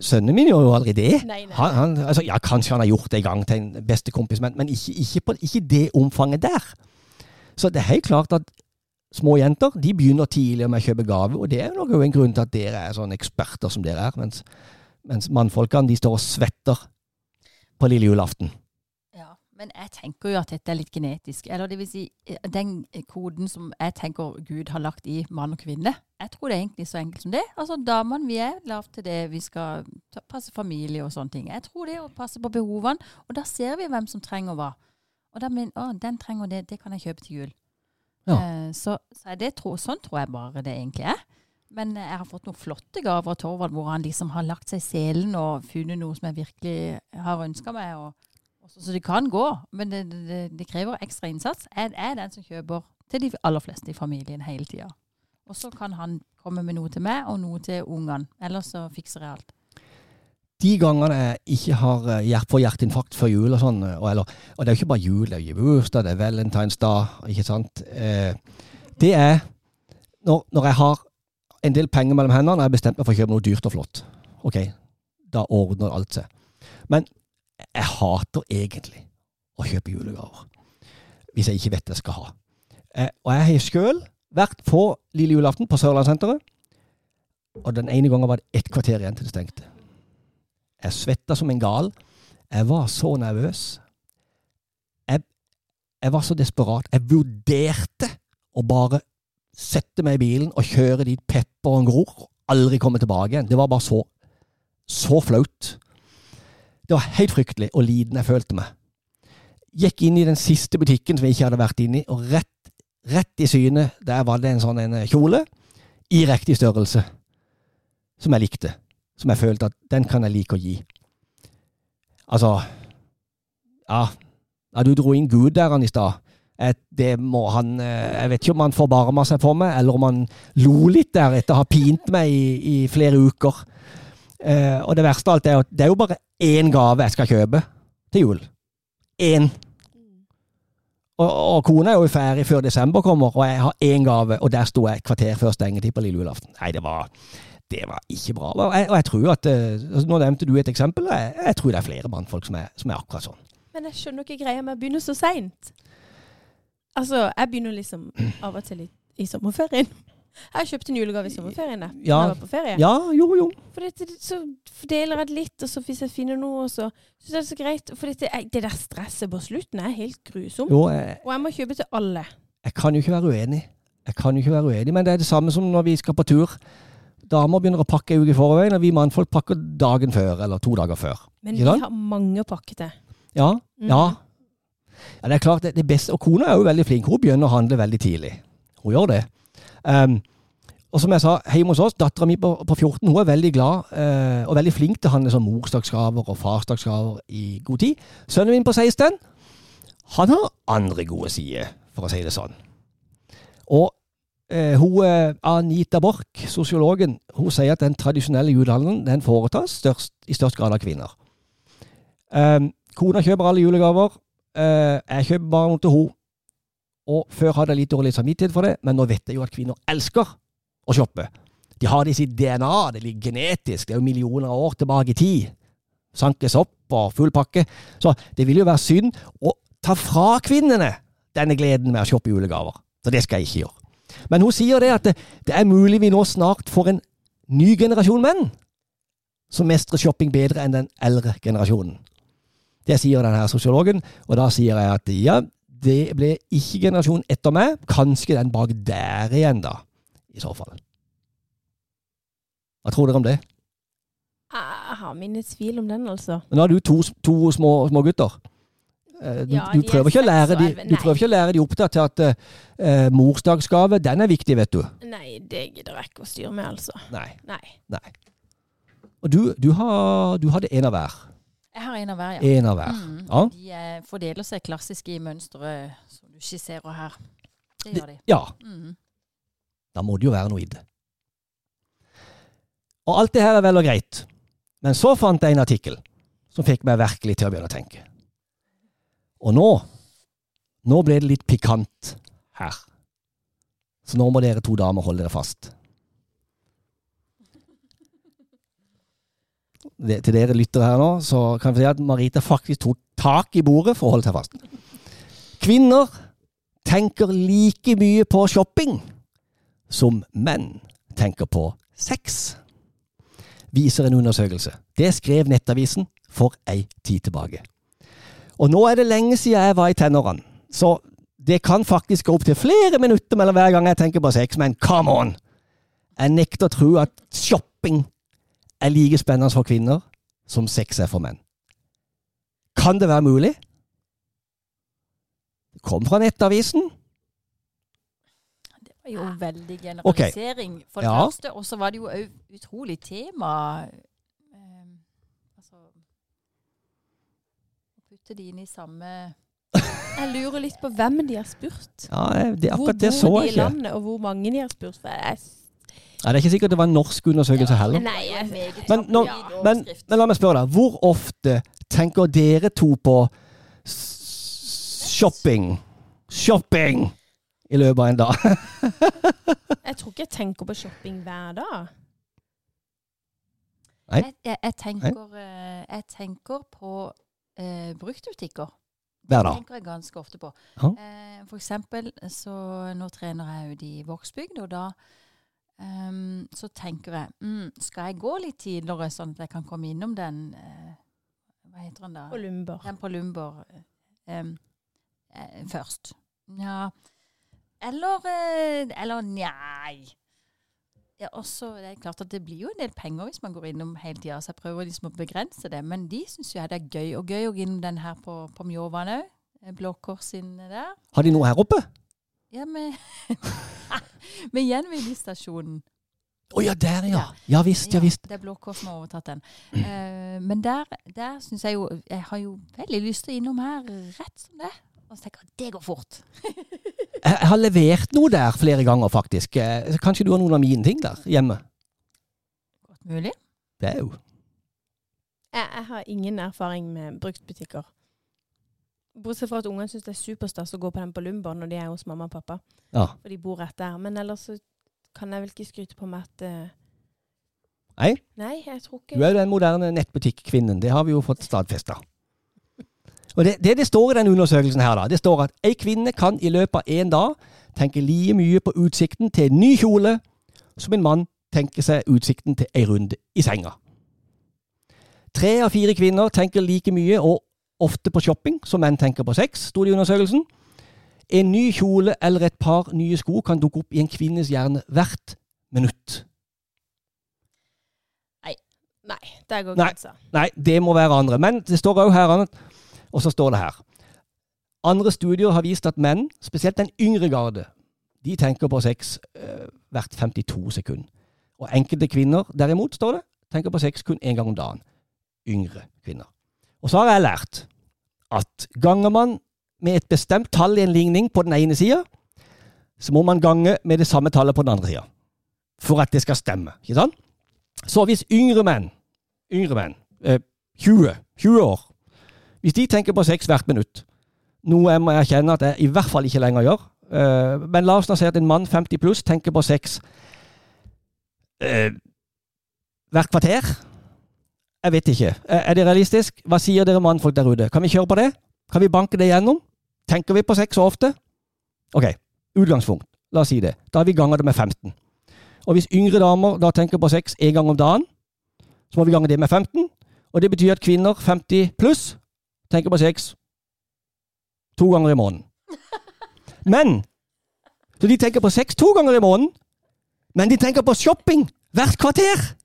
sønnen min gjør jo aldri det. Nei, nei. Han, han, altså, ja, kanskje han har gjort det en gang til en bestekompis, men, men ikke, ikke, på, ikke det omfanget der. Så det er helt klart at små jenter de begynner tidligere med å kjøpe gave, og det er nok en grunn til at dere er sånne eksperter som dere er, mens, mens mannfolkene de står og svetter på lille julaften. Men jeg tenker jo at dette er litt genetisk. Eller det vil si, eh, den koden som jeg tenker Gud har lagt i mann og kvinne. Jeg tror det er egentlig så enkelt som det. Altså, Damene vi er lavt til det. Vi skal passe familie og sånne ting. Jeg tror det er å passe på behovene. Og da ser vi hvem som trenger hva. Og da mener å, den trenger det, det kan jeg kjøpe til jul. Ja. Eh, så så det tro, sånn tror jeg bare det egentlig er. Men jeg har fått noen flotte gaver av Torvald, hvor han liksom har lagt seg i selen og funnet noe som jeg virkelig har ønska meg. Og så, så det kan gå, men det, det- det, krever ekstra innsats. Jeg er den som kjøper til de aller fleste i familien hele tida. Og så kan han komme med noe til meg, og noe til ungene. Ellers så fikser jeg alt. De gangene jeg ikke har eh, hjert, får hjerteinfarkt før jul og sånn, og, eller, og det er jo ikke bare jul, det er jo bursdag, det er valentinsdag, ikke sant. Eh, det er når, når jeg har en del penger mellom hendene og jeg har bestemt meg for å kjøpe noe dyrt og flott. Ok, da ordner alt seg. Men jeg hater egentlig å kjøpe julegaver. Hvis jeg ikke vet det jeg skal ha. Eh, og jeg har sjøl vært på lille julaften på Sørlandssenteret. Og den ene gangen var det ett kvarter igjen til det stengte. Jeg svetta som en gal. Jeg var så nervøs. Jeg, jeg var så desperat. Jeg vurderte å bare sette meg i bilen og kjøre dit pepperen gror, aldri komme tilbake igjen. Det var bare så så flaut. Det var helt fryktelig og liten jeg følte meg. Gikk inn i den siste butikken som jeg ikke hadde vært inne i, og rett, rett i synet der var det en sånn en kjole i riktig størrelse som jeg likte som jeg følte at den kan jeg like å gi. Altså Ja, ja du dro inn Gud der han i stad. Eh, Det må han eh, Jeg vet ikke om han forbarma seg for meg, eller om han lo litt der etter å ha pint meg i, i flere uker. Eh, og det verste av alt er at det er jo bare én gave jeg skal kjøpe til jul. Én. Og, og kona er jo ferdig før desember kommer, og jeg har én gave, og der sto jeg kvarter før stengetid på lille julaften. Nei, det var det var ikke bra. Og jeg, og jeg tror at eh, altså, Nå nevnte du et eksempel. og Jeg, jeg tror det er flere mannfolk som som er akkurat sånn. Men jeg skjønner ikke greia med å begynne så seint. Altså, jeg begynner liksom av og til litt i sommerferien. Jeg kjøpte en julegave i sommerferien jeg, Ja. jeg var på ferie. Ja, jo, jo. For dette, så fordeler jeg det litt, og så hvis jeg finner noe, så syns jeg det er så greit. For dette, det der stresset på slutten er helt grusomt. jo jeg, Og jeg må kjøpe til alle. jeg kan jo ikke være uenig. Jeg kan jo ikke være uenig, Men det er det samme som når vi skal på tur. Damer begynner å pakke en uke i forveien, og vi mannfolk pakker dagen før, eller to dager før. Men vi har mange pakker til. Ja, Mm. ja. ja det er klart, det, det beste, og kona er jo veldig flink. Hun begynner å handle veldig tidlig. Hun gjør det. Um, og som jeg sa, hjemme hos oss, dattera mi på, på 14 hun er veldig glad eh, og veldig flink til å handle som morsdagsgaver og farsdagsgaver i god tid. Sønnen min på 16 han har andre gode sider, for å si det sånn. Og eh, hun, eh, Anita Borch, sosiologen, hun sier at den tradisjonelle julehandelen den foretas størst, i størst grad av kvinner. Um, kona kjøper alle julegaver. Eh, jeg kjøper bare noe til henne. Og før hadde jeg litt dårlig samvittighet for det, men nå vet jeg jo at kvinner elsker å shoppe. De har det i sitt DNA, det ligger genetisk, det er jo millioner av år tilbake i tid. Sankes opp og full pakke. Så det vil jo være synd å ta fra kvinnene denne gleden med å shoppe julegaver. Så det skal jeg ikke gjøre. Men hun sier det at det, det er mulig vi nå snart får en ny generasjon menn som mestrer shopping bedre enn den eldre generasjonen. Det sier denne sosiologen, og da sier jeg at ja, det ble ikke generasjonen etter meg, kanskje den bak der igjen, da, i så fall. Hva tror dere om det? Jeg har mine tvil om den, altså. Men nå har du to, to små, små gutter. Eh, Du, Ja, du, er prøver ikke å lære de, du prøver ikke å lære de opptatt til at uh, morsdagsgave, den er viktig, vet du. Nei, det gidder jeg ikke å styre med, altså. Nei. Nei. Og du, du, har, du hadde en av hver. Jeg har en av hver, ja. En av hver. Mm. Ja. De eh, fordeler seg klassisk i mønsteret som du skisserer her. Det gjør de. Ja, Mm. da må det jo være noe i det. Og alt det her er vel og greit. Men så fant jeg en artikkel som fikk meg virkelig til å begynne å tenke. Og nå Nå ble det litt pikant her. Så nå må dere to damer holde dere fast. Til dere lyttere her nå, så kan vi si at Marita faktisk tok tak i bordet for å holde seg fast. Kvinner tenker like mye på shopping som menn tenker på sex, viser en undersøkelse. Det skrev Nettavisen for ei tid tilbake. Og nå er det lenge siden jeg var i tenårene, så det kan faktisk gå opp til flere minutter mellom hver gang jeg tenker på sex, men come on! Jeg nekter å tro at shopping er like spennende for kvinner som sex er for menn. Kan det være mulig? Det kom fra Nettavisen. Det var jo veldig generalisering, for det Ja. første. Og så var det jo òg utrolig tema. eh, altså putte de inn i samme Jeg lurer litt på hvem de har spurt. Ja, det, Hvor bor det så de i ikke. landet, og hvor mange de har spurt. For jeg, Ja, det er ikke sikkert det var en norsk undersøkelse heller. Nei, jeg- Men, nå, men, men la meg spørre deg, hvor ofte tenker dere to på shopping? Shopping! I løpet av en dag. jeg tror ikke jeg tenker på shopping hver dag. Nei. Jeg, jeg, jeg, tenker, eh, jeg tenker på eh, bruktbutikker. Hver Det dag. tenker jeg ganske ofte på. Ja. Eh, for eksempel så nå trener jeg ute i Vågsbygd, og da ehm, så tenker jeg mm, Skal jeg gå litt tidligere, sånn at jeg kan komme innom den uh, Hva heter den da? På lumber. Den på Lumber um, uh, først. Ja Eller uh, Eller nei. Ja, også, det er klart at det blir jo en del penger hvis man går innom hele tida, så jeg prøver liksom å begrense det. Men de syns jeg det er gøy. Og gøy å gå innom den her på, på Mjåvann òg. Blå Kors inne der. Har de noe her oppe? Ja, med, med gjenvinningsstasjonen. Å ja, der ja. Ja visst, ja visst. Det er Blå Kors som har overtatt den. Uh, men der, der syns jeg jo Jeg har jo veldig lyst til å innom her rett som det. Og så tenker jeg det går fort. Jeg jeg har levert noe der flere ganger, faktisk. Eh, Kanskje du har noen av mine ting der hjemme? Godt mulig. Det er jo Jeg, jeg har ingen erfaring med bruktbutikker. Bortsett fra at ungene syns det er superstas å gå på den på Lumber når de er hos mamma og pappa. Ja. For de bor rett der. Men ellers så kan jeg vel ikke skryte på meg at eh, Nei. Nei, jeg tror ikke Du er jo den moderne nettbutikkvinnen. Det har vi jo fått stadfesta. Og det, det det står i den undersøkelsen her, da, det står at ei kvinne kan i løpet av én dag tenke like mye på utsikten til en ny kjole som en mann tenker seg utsikten til ei runde i senga. Tre av fire kvinner tenker like mye og ofte på shopping som menn tenker på sex, sto det i undersøkelsen. En ny kjole eller et par nye sko kan dukke opp i en kvinnes hjerne hvert minutt. Nei, der går Nei. grensa. Nei, det må være andre. Men det står òg her, og så står det her Andre studier har vist at menn, spesielt den yngre garde, de tenker på sex uh, hvert 52 sekund. Og enkelte kvinner, derimot, står det, tenker på sex kun én gang om dagen. Yngre kvinner. Og så har jeg lært at ganger man med et bestemt tall i en ligning på den ene sida, så må man gange med det samme tallet på den andre sida. For at det skal stemme. Ikke sant? Så hvis yngre menn, yngre menn, eh, 20, 20 år, hvis de tenker på sex hvert minutt, noe jeg må erkjenne at jeg i hvert fall ikke lenger gjør, eh, men la oss nå si at en mann 50 pluss tenker på sex eh, hvert kvarter. Jeg vet ikke. Er er det realistisk? Hva sier dere mannfolk der ute? Kan vi kjøre på det? Kan vi banke det gjennom? Tenker vi på sex så ofte? Ok, utgangspunkt. La oss si det. Da har vi ganga det med 15. Og hvis yngre damer da tenker på sex én gang om dagen, så må vi gange det med 15. Og det betyr at kvinner 50 pluss tenker på sex to ganger i måneden. Men Så de tenker på sex to ganger i måneden, men de tenker på shopping hvert kvarter!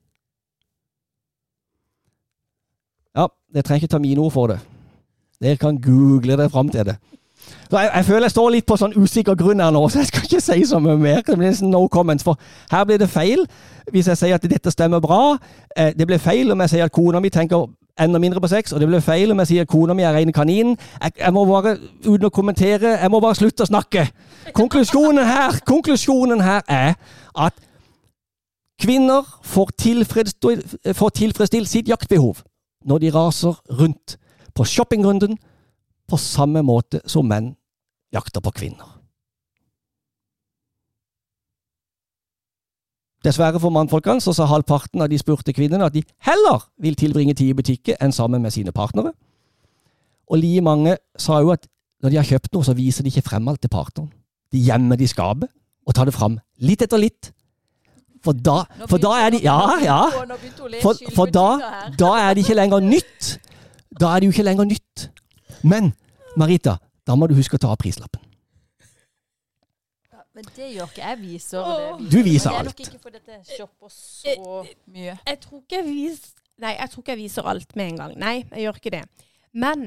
Ja, jeg trenger ikke ta mine ord for det. Dere kan google det fram til det. Så jeg, jeg føler jeg står litt på sånn usikker grunn her nå, så jeg skal ikke si så mye mer. Det blir no comments, for her blir det feil hvis jeg sier at dette stemmer bra. Eh, det blir feil om jeg sier at kona mi tenker enda mindre på sex, og det blir feil om jeg sier at kona mi er rene kanin. Jeg, jeg må bare, uten å kommentere, jeg må bare slutte å snakke. Konklusjonen her, konklusjonen her er at kvinner får tilfredsstilt, får tilfredsstilt sitt jaktbehov når de raser rundt på shoppingrunden på samme måte som menn jakter på kvinner. Dessverre for mannfolkene så sa halvparten av de spurte kvinnene at de heller vil tilbringe tid i butikker enn sammen med sine partnere. Og like mange sa jo at når de har kjøpt noe, så viser de ikke frem alt til partneren. De gjemmer det i skapet og tar det fram litt etter litt. For da, for da er de Ja, ja. For, for da, da er det ikke lenger nytt. Da er det jo ikke lenger nytt. Men Marita, da må du huske å ta av prislappen. Men det gjør ikke jeg. viser det. Du viser Men det er nok ikke fordi dette shopper så mye. Jeg tror ikke jeg viser Nei, jeg tror ikke jeg viser alt med en gang. Nei, jeg gjør ikke det. Men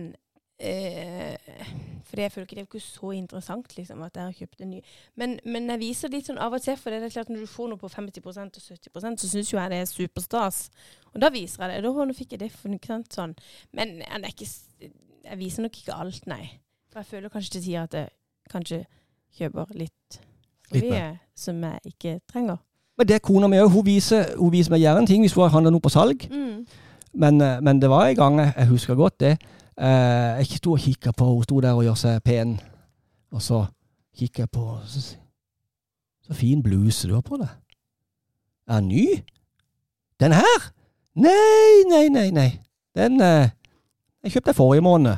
eh, For jeg føler ikke det er ikke så interessant liksom, at jeg har kjøpt en ny. Men, men jeg viser litt sånn av og til, for det er klart når du får noe på 50% og 70% så syns jo jeg det er superstas. Og da viser jeg det. Da nå fikk jeg det. For, sånn. Men jeg, ikke, jeg viser nok ikke alt, nei. For jeg føler kanskje til tider at jeg kanskje kjøper litt for mye som jeg ikke trenger. Men det er kona mi òg. Hun, viser- hun viser meg gjerne ting hvis hun handler noe på salg. Mm. Men, eh, men det var en gang, jeg husker godt det. Eh, jeg sto og kikka på Hun sto der og gjør seg pen. Og så kikker jeg på så, så fin bluse du har på deg. Er den ny? Den her? Nei, nei, nei, nei. Den eh, Jeg kjøpte den forrige måned.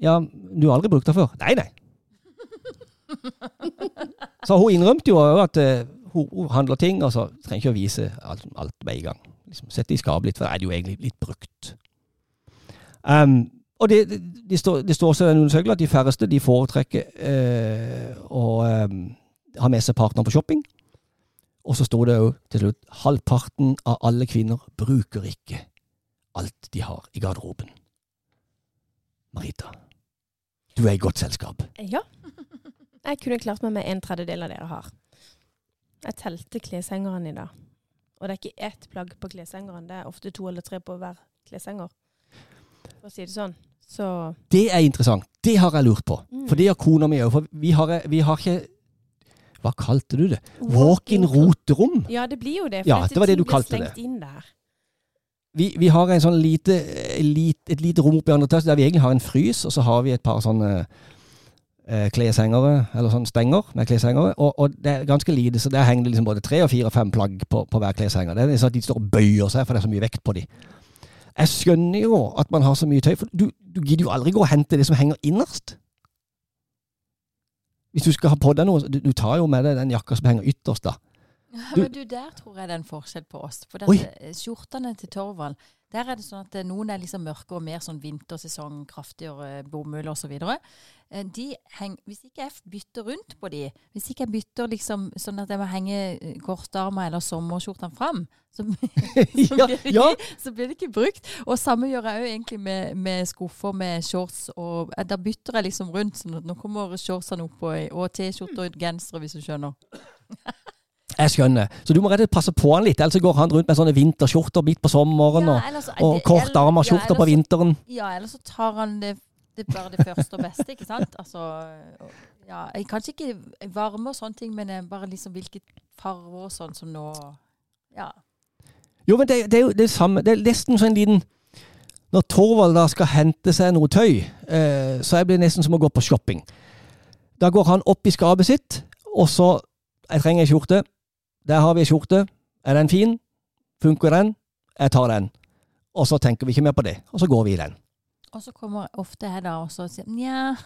Ja, du har aldri brukt den før? Nei, nei. Så hun innrømte jo at eh, hun, hun handler ting, og så trenger ikke å vise alt, alt med en gang. Liksom, Sette det i skapet litt, for da er det jo egentlig litt brukt. Um, og det, det, det, står, det står også i undersøkelsen at de færreste de foretrekker eh, å eh, ha med seg partner på shopping. Og så står det jo til slutt halvparten av alle kvinner bruker ikke alt de har i garderoben. Marita, du er i godt selskap. Ja. Jeg kunne klart meg med en tredjedel av dere har. Jeg telte kleshengeren i dag. Og det er ikke ett plagg på kleshengeren. Det er ofte to eller tre på hver kleshenger. For å si det sånn. Så Det er interessant. Det har jeg lurt på. Mm. For det har kona mi òg. For vi har, vi har ikke Hva kalte du det? Walk-in roterom? Ja, det blir jo det. For Ja, det var det du kalte det. Inn der. Vi, vi har en sånn lite, lite, et lite rom oppe i andre etasje der vi egentlig har en frys, og så har vi et par sånne eh, kleshengere, eller sånne stenger med kleshengere. Og, og det er ganske lite, så der henger det liksom både tre og fire og fem plagg på, på hver kleshenger. Det er sånn at de står og bøyer seg, for det er så mye vekt på de. Jeg skjønner jo at man har så mye tøy, for du, du gidder jo aldri gå og hente det som henger innerst. Hvis du skal ha på deg noe, du, du tar jo med deg den jakka som henger ytterst, da. Du- Men du, der tror jeg det er en forskjell på oss. For dette, skjortene til Torvald, der er det sånn at eh, noen er liksom mørke og mer sånn vintersesong, kraftigere bomull osv. De heng, hvis ikke jeg bytter rundt på de, hvis ikke jeg bytter liksom sånn at jeg må henge eh, kortarmer eller sommerskjortene fram, så, så, blir det ja. så blir det ikke brukt. Og samme gjør jeg jo egentlig med, med skuffer med shorts. og eh, Da bytter jeg liksom rundt. sånn at nå kommer shortsene opp og, og T-skjorter og gensere, hvis du skjønner. Jeg skjønner. Så du må rett og slett passe på han litt, ellers går han rundt med sånne vinterskjorter midt på sommeren, og, ellers- og det- skjorter ja, på vinteren. Ja, eller så tar han det, det er bare det første og beste, ikke sant? Altså, ja, kanskje ikke varme og sånne ting, men bare liksom hvilke farger og sånn som nå Ja. Jo, men det, det er jo det samme. Det er nesten sånn en liten Når Torvald da skal hente seg noe tøy, eh, så blir det nesten som å gå på shopping. Da går han opp i skapet sitt, og så Jeg trenger ei skjorte. Der har vi ei skjorte. Er den fin? Funker den? Jeg tar den. Og så tenker vi ikke mer på det, og så går vi i den. Og så kommer ofte jeg da også og sier nja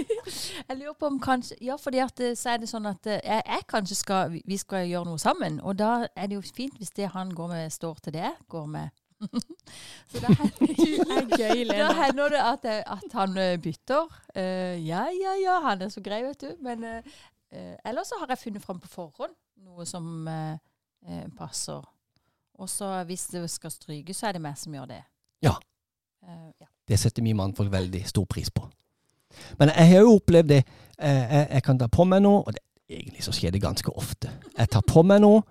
Jeg lurer på om kanskje Ja, fordi at eh, så er det sånn at eh, jeg, jeg kanskje skal vi- skal gjøre noe sammen, og da er det jo fint hvis det han går med, står til det går med. så da hender, gøy, da hender det at, jeg- at han eh, bytter. Uh, ja, ja, ja, han er så grei, vet du. Men uh, ellers så har jeg funnet fram på forhånd noe som eh, eh, passer. Og så hvis det skal strykes, så er det meg som gjør det. Eh, ja. Det setter mye mannfolk veldig stor pris på. Men jeg har jo opplevd det. Eh, Jeg, jeg kan ta på meg noe, og det, egentlig så skjer det ganske ofte. Jeg tar på meg noe,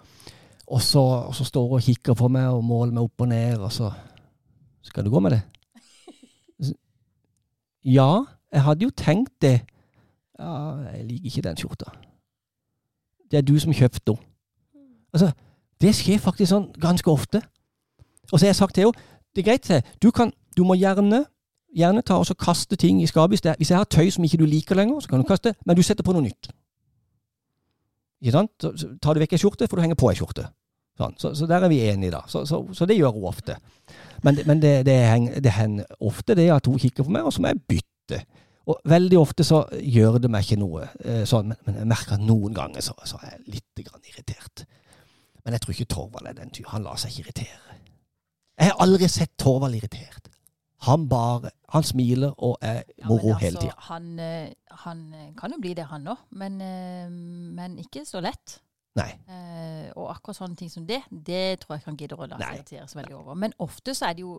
og så, og så står hun og kikker på meg og måler meg opp og ned, og så Skal du gå med det? Ja, jeg hadde jo tenkt det. Ja, jeg liker ikke den skjorta. Det er du som kjøpte den. Altså, det skjer faktisk sånn ganske ofte. Og så har jeg sagt til henne det er greit, det. du, kan, du må gjerne, gjerne ta og kaste ting i skapet. Hvis jeg har tøy som ikke du liker lenger, så kan du kaste, men du setter på noe nytt. Ikke sant? Så, tar du vekk ei skjorte, får du henge på ei skjorte. Sånn. Så, så der er vi enige, da. Så, så, så det gjør hun ofte. Men, men det, det, henger, det hender ofte det at hun kikker på meg, og så må jeg bytte. Og veldig ofte så gjør det meg ikke noe eh, sånn, men, men jeg merker at noen ganger så, så er jeg litt irritert. Men jeg tror ikke Torvald er den tyren. Han lar seg ikke irritere. Jeg har aldri sett Torvald irritert. Han bare Han smiler og er Ja, moro hele altså, tida. Han, eh, han eh, kan jo bli det, han òg, men, eh, men ikke så lett. Nei. Eh, og akkurat sånne ting som det, det tror jeg ikke han gidder å la seg irritere så veldig over. Men ofte så er det jo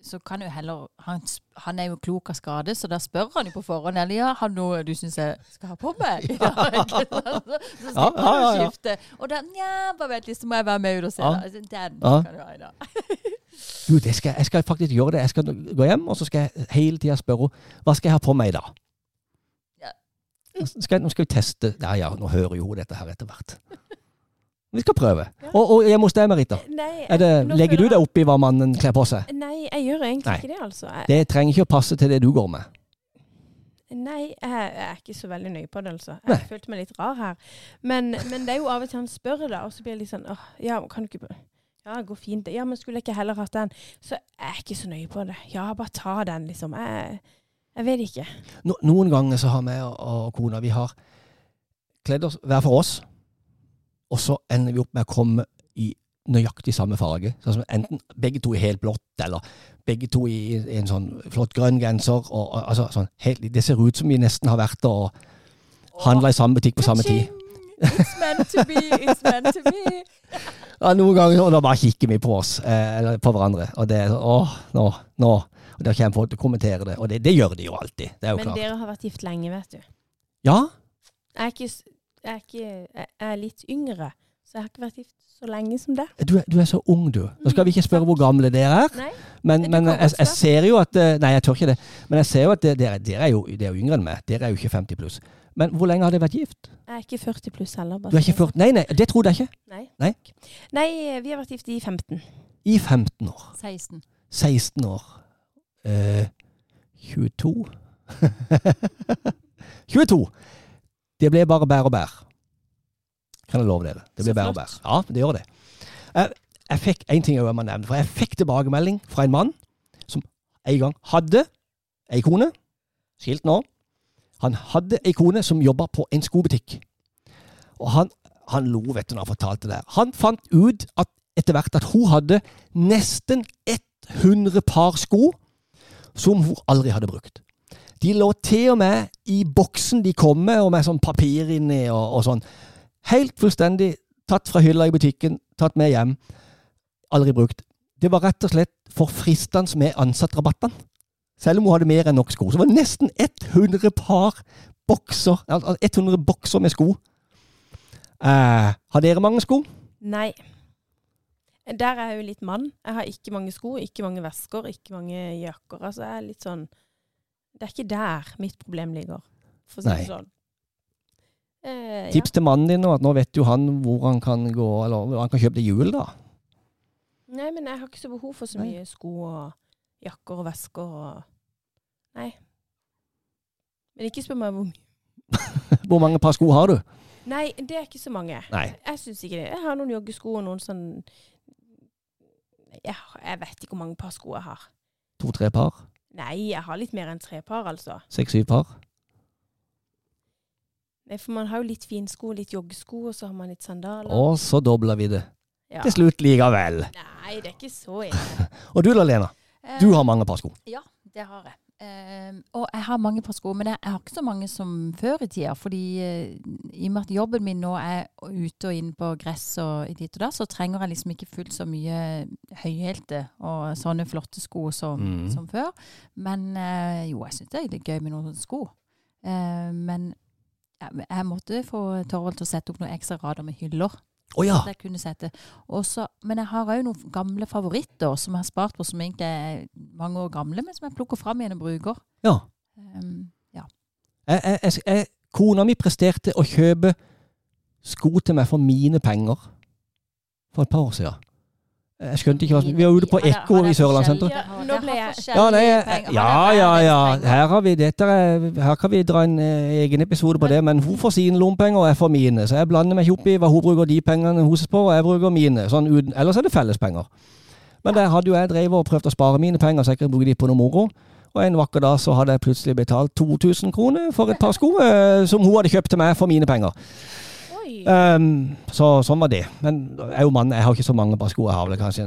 så kan jo heller han, han er jo klok av skade, så da spør han jo på forhånd eller ja, har noe du syns jeg skal ha på meg. Ja, så, Ja, slipper ja, han å ja, ja. skifte. Og da nja, bare vent litt, så må jeg være med ut og se. Ja. Altså, Den Ja. kan du ha i dag. Du, det skal, jeg skal faktisk gjøre det. Jeg skal gå hjem, og så skal jeg hele tida spørre henne hva skal jeg ha på meg i dag. Ja. Skal, nå skal vi teste Ja ja, nå hører jo hun dette her etter hvert. Vi skal prøve. Og, og hjemme hos deg, Merita. Nei, det, legger du deg opp i hva mannen kler på seg? Nei, jeg gjør egentlig Nei. ikke det, altså. Jeg, Det trenger ikke å passe til det du går med. Nei, jeg, jeg er ikke så veldig nøye på det, altså. Nei. Jeg følte meg litt rar her. Men, men det er jo av og til han spør, da, og så blir jeg litt sånn åh, ja, kan du ikke Ja, det går fint. Ja, men skulle jeg ikke heller hatt den? Så jeg er ikke så nøye på det. Ja, bare ta den, liksom. Jeg, jeg vet ikke. No, noen ganger så har vi og, og kona vi har kledd oss hver for oss, og så ender vi opp med å komme i nøyaktig samme farge. Sånn som enten begge to i helt blått, eller begge to i, i en sånn flott grønn genser. Og, og, altså, sånn, helt, det ser ut som vi nesten har vært og handla i samme butikk på samme tid. It's meant to be, it's meant to be. Ja, noen ganger og da bare kikker vi på oss, eh, eller på hverandre. Og det er sånn Åh, nå, nå. Og da kommer folk til å kommentere det. Og det, det gjør de jo alltid. Det er jo Men klart. dere har vært gift lenge, vet du. Ja, Jeg er, ikke, jeg, er ikke, jeg er litt yngre, så jeg har ikke vært gift så lenge som det. du, er- du er så ung, du. Nå skal vi ikke spørre hvor gamle dere er. Nei. Men, men jeg, jeg ser jo at eh, Nei, jeg tør ikke det. Men jeg ser jo at dere, dere, er, jo, dere er jo yngre enn meg. Dere er jo ikke 50 pluss. Men hvor lenge har dere vært gift? Jeg er ikke 40 pluss heller. bare Du er ikke 40 Nei, nei, det trodde jeg ikke. Nei. Nei. Nei, vi har vært gift i 15. I 15 år. 16. 16 år. Eh, 22 22! Det ble bare bær og bær. Kan jeg love dere. Det blir bedre og bedre. Ja, det gjør det. Jeg, jeg fikk en ting jeg må nevne, for jeg fikk tilbakemelding fra en mann som en gang hadde ei kone, skilt nå. Han hadde ei kone som jobba på en skobutikk. Og han, han lo, vet du, når han fortalte det. Han fant ut at etter hvert at hun hadde nesten 100 par sko som hun aldri hadde brukt. De lå til og med i boksen de kom med, og med sånn papir inni og, og sånn. Helt fullstendig tatt fra hylla i butikken, tatt med hjem. Aldri brukt. Det var rett og slett for fristende med ansattrabattene. Selv om hun hadde mer enn nok sko. Så det var nesten 100 par bokser, altså 100 bokser med sko. Eh, har dere mange sko? Nei. Der er jeg jo litt mann. Jeg har ikke mange sko, ikke mange vesker, ikke mange jakker. Altså, jeg er litt sånn Det er ikke der mitt problem ligger, for å si det sånn. Eh, Tips til mannen din nå, at nå vet jo han hvor han kan gå, eller hvor han kan kjøpe det hjul, da. Nei, men jeg har ikke så behov for så Nei. mye sko og jakker og vesker og Nei. Men ikke spør meg hvor mye. Hvor mange par sko har du? Nei, det er ikke så mange. Nei. Jeg syns ikke det. Jeg har noen joggesko og noen sånn jeg, jeg vet ikke hvor mange par sko jeg har. To-tre par? Nei, jeg har litt mer enn tre par, altså. Seks-syv par? Nei, For man har jo litt finsko, litt joggesko, og så har man litt sandaler. Og så dobler vi det Ja. til slutt likevel. Nei, det er ikke så ille. Og du da, Lena? Du har mange par sko. Ja, det har jeg. Uh, og jeg har mange par sko, men jeg, jeg har ikke så mange som før i tida. Fordi uh, i og med at jobben min nå er ute og inn på gress og dit og da, så trenger jeg liksom ikke fullt så mye høyhælte og sånne flotte sko som, Mm. som før. Men uh, jo, jeg syns det er litt gøy med noen sko. Eh, men jeg, måtte få Torvald til å sette opp noen ekstra rader med hyller. Å ja. Jeg kunne sette. Også, men jeg har òg noen gamle favoritter som jeg har spart på, som egentlig er mange år gamle, men som jeg plukker fram igjen og bruker. ja. Um, ja. Jeg, jeg, jeg, jeg, kona mi presterte å kjøpe sko til meg for mine penger for et par år siden. Jeg skjønte ikke hva som Vi var ute på Har Ekko i Sørlandssenteret. forskjellige Ja, penger. ja, ja, ja. Her, har vi, dette er, her kan vi dra en eh, egen episode på det, men hun får sine lommepenger, og jeg får mine. Så jeg blander meg ikke opp i hva hun bruker de pengene hennes på, og jeg bruker mine. Sånn uten, ellers er det fellespenger. Men der hadde jo jeg drevet og prøvd å spare mine penger, så jeg kunne bruke de på noe moro. Og en vakker dag så hadde jeg plutselig betalt 2000 kroner for et par sko eh, som hun hadde kjøpt til meg for mine penger. Um, så sånn var det. Men jeg er jo mann, jeg har ikke så mange par sko. Jeg har vel kanskje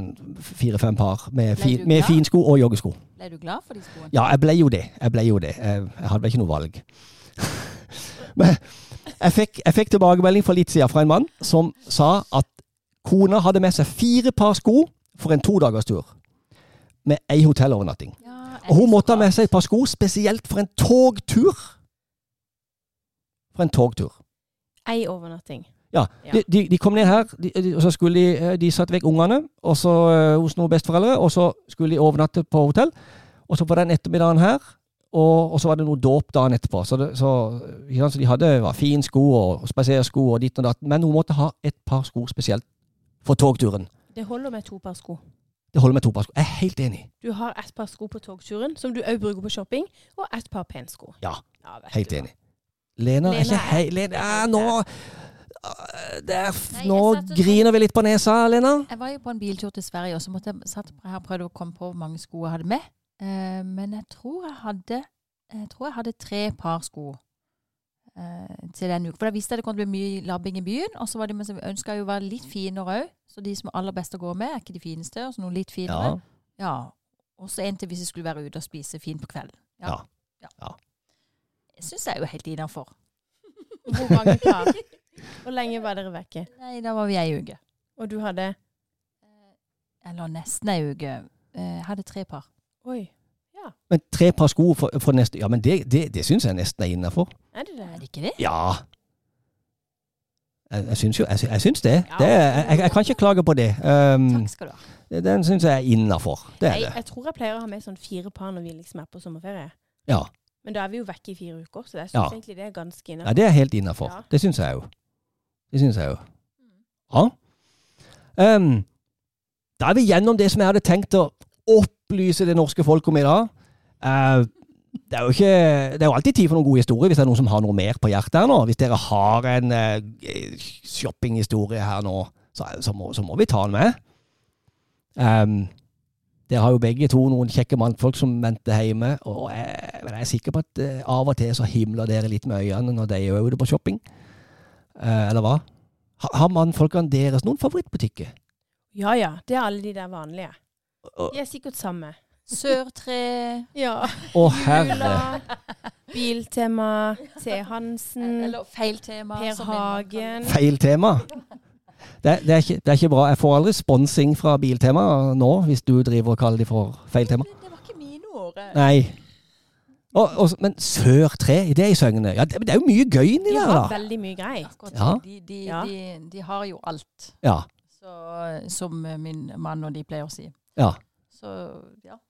fire-fem par med, fi, med finsko og joggesko. Ble du glad for de skoene? Ja, jeg ble jo det. Jeg ble jo det. Jeg, jeg hadde vel ikke noe valg. Men jeg fikk, jeg fikk tilbakemelding for litt siden fra en mann som sa at kona hadde med seg fire par sko for en todagerstur med ei hotellovernatting. Ja, Og hun måtte ha med seg et par sko spesielt for en togtur. For en togtur. Ei overnatting. Ja, Ja. De, de, de kom ned her, de, og så skulle de, eh, de satt vekk ungene og så, eh, hos noen besteforeldre, og så skulle de overnatte på hotell. Og så på den ettermiddagen her, og, og så var det noe dåp dagen etterpå. Så, det, så, ja, så de hadde var fin sko og, spasersko og ditt og datt, men hun måtte ha et par sko spesielt for togturen. Det holder med to par sko. Det holder med to par sko. Jeg er helt enig. Du har et par sko på togturen, som du òg bruker på shopping, og et par pensko. Ja, ja Helt enig. Lena er ikke hei... Lena, ja, nå det er, Nei, Nå griner vi litt på nesa, Lena. Jeg var jo på en biltur til Sverige, og så måtte jeg satt her og prøvde å komme på hvor mange sko jeg hadde med. Uh, men jeg tror jeg hadde jeg tror jeg hadde tre par sko eh, til den uka. For da visste jeg det kom til å bli mye labbing i byen. Og så var det, men som ønska jo å være litt finere òg. Så de som er aller best å gå med, er ikke de fineste. Og så noen litt finere. Ja. Ja. Og så en til hvis jeg skulle være ute og spise fint på kvelden. Ja. Ja. Det syns jeg er jo helt innafor. Hvor mange par? Hvor lenge var dere vekke? Nei, da var vi ei uke. Og du hadde Eller nesten ei uke. Eh, Jeg hadde tre par. Oi. Ja. Men tre par sko for, for neste Ja, men det, det, det syns jeg nesten er innafor. Er det det? Er det? ikke det? Ja. Jeg, jeg syns jo Jeg, jeg syns det. Ja. det jeg, jeg, jeg kan ikke klage på det. Um, Takk skal du ha. den syns jeg er innafor. Det er Jeg, det. jeg tror jeg pleier å ha med sånn fire par når vi liksom er på sommerferie. Ja. Men da er vi jo vekke i fire uker, så jeg syns Ja. egentlig det er ganske ja, innafor. det er helt innafor. Ja. Det syns jeg jo. Det syns jeg jo. Ja. Um, da er vi gjennom det som jeg hadde tenkt å opplyse det norske folk om i dag. Uh, det er jo ikke Det er jo alltid tid for noen gode historier hvis det er noen som har noe mer på hjertet her nå. Hvis dere har en eh, shoppinghistorie her nå, så, så, må, så må vi ta den med. Um, dere har jo begge to noen kjekke mannfolk som venter hjemme, og jeg, men jeg er sikker på at eh, av og til så himler dere litt med øynene når de er ute på shopping. Eh, eller hva? Har, har mannfolkene deres noen favorittbutikker? Ja ja, det er alle de der vanlige. De er sikkert samme. Sørtre Ja. å, herre. Jula, Biltema, T. Hansen, Eller feil tema. Per Hagen. Feil tema. Det, det, er ikke, det er ikke bra. Jeg får aldri sponsing fra Biltema nå, hvis du driver og kaller de for feil tema. Det, det var ikke mine ord. Nei. Og, og, men Sør-tre, det er i Søgne. Ja, det, det er jo mye gøy inni De der, har veldig mye greit. Ja. De, de, Ja. de, de har jo alt, Ja. så, som min mann og de pleier å si. ja. Så ja.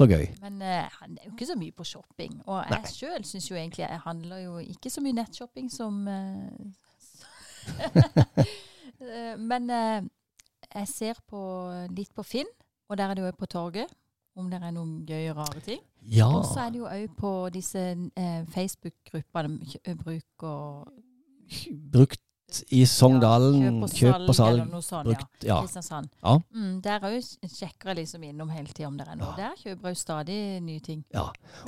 Så gøy. Men uh, han er jo ikke så mye på shopping. Og Nei. jeg sjøl syns jo egentlig jeg handler jo ikke så mye nettshopping som eh, Men uh, jeg ser på, litt på Finn, og der er det jo på torget. Om det er noen gøye, rare ting. Ja. Og så er det jo òg på disse Facebook-gruppene Bruk og Brukt i Sogndalen. ja, Kjøp og salg. eller noe sånt. Brukt, ja. Kristiansand. Ja. Mm, der òg sjekker jeg liksom innom hele tida om det er noe. Der kjøper jeg jo stadig nye ting.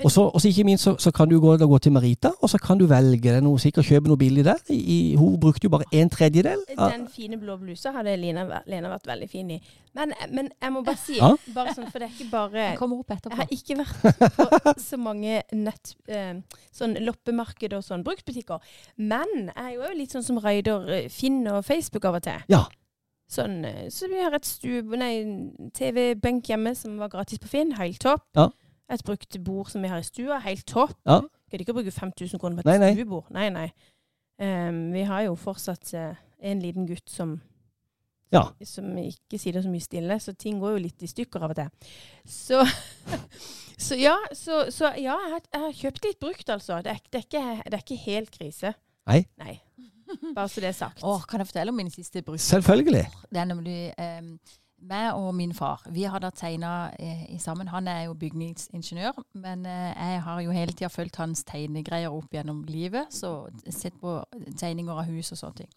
Og så og så ikke minst så, så kan du gå, da gå til Marita, og så kan du velge deg noe, sikkert kjøpe noe billig der. I, i, hun brukte jo bare en tredjedel. Den fine blå blusa hadde Lena, Lena vært veldig fin i. Men, men jeg må bare si, Ja? bare sånn, for det er ikke bare Jeg kommer opp Jeg har ikke vært på så mange nett, eh, sånn loppemarked og sånn bruktbutikker. Men jeg er jo litt sånn som raider eh, Finn og Facebook av og til. Ja. Sånn, eh, så vi har et stue, nei, TV-benk hjemme som var gratis på Finn. Helt topp. Ja. Et brukt bord som vi har i stua. Helt topp. Ja. Gidder ikke å bruke 5000 kroner på et Nei, nei. stuebord. Nei, nei. Um, vi har jo fortsatt uh, en liten gutt som Ja. som ikke sier det så mye stille, så ting går jo litt i stykker av og til. Så, så ja, så, så ja jeg, har, jeg har kjøpt litt brukt, altså. Det er, det er, ikke, det er ikke helt krise. Nei. Nei. Bare så det er sagt. Åh, kan jeg fortelle om min siste bruk? Selvfølgelig. Det er nemlig eh, meg og min far. Vi har da tegna eh, sammen. Han er jo bygningsingeniør, men eh, jeg har jo hele tida fulgt hans tegnegreier opp gjennom livet. Så sett på tegninger av hus og sånne ting.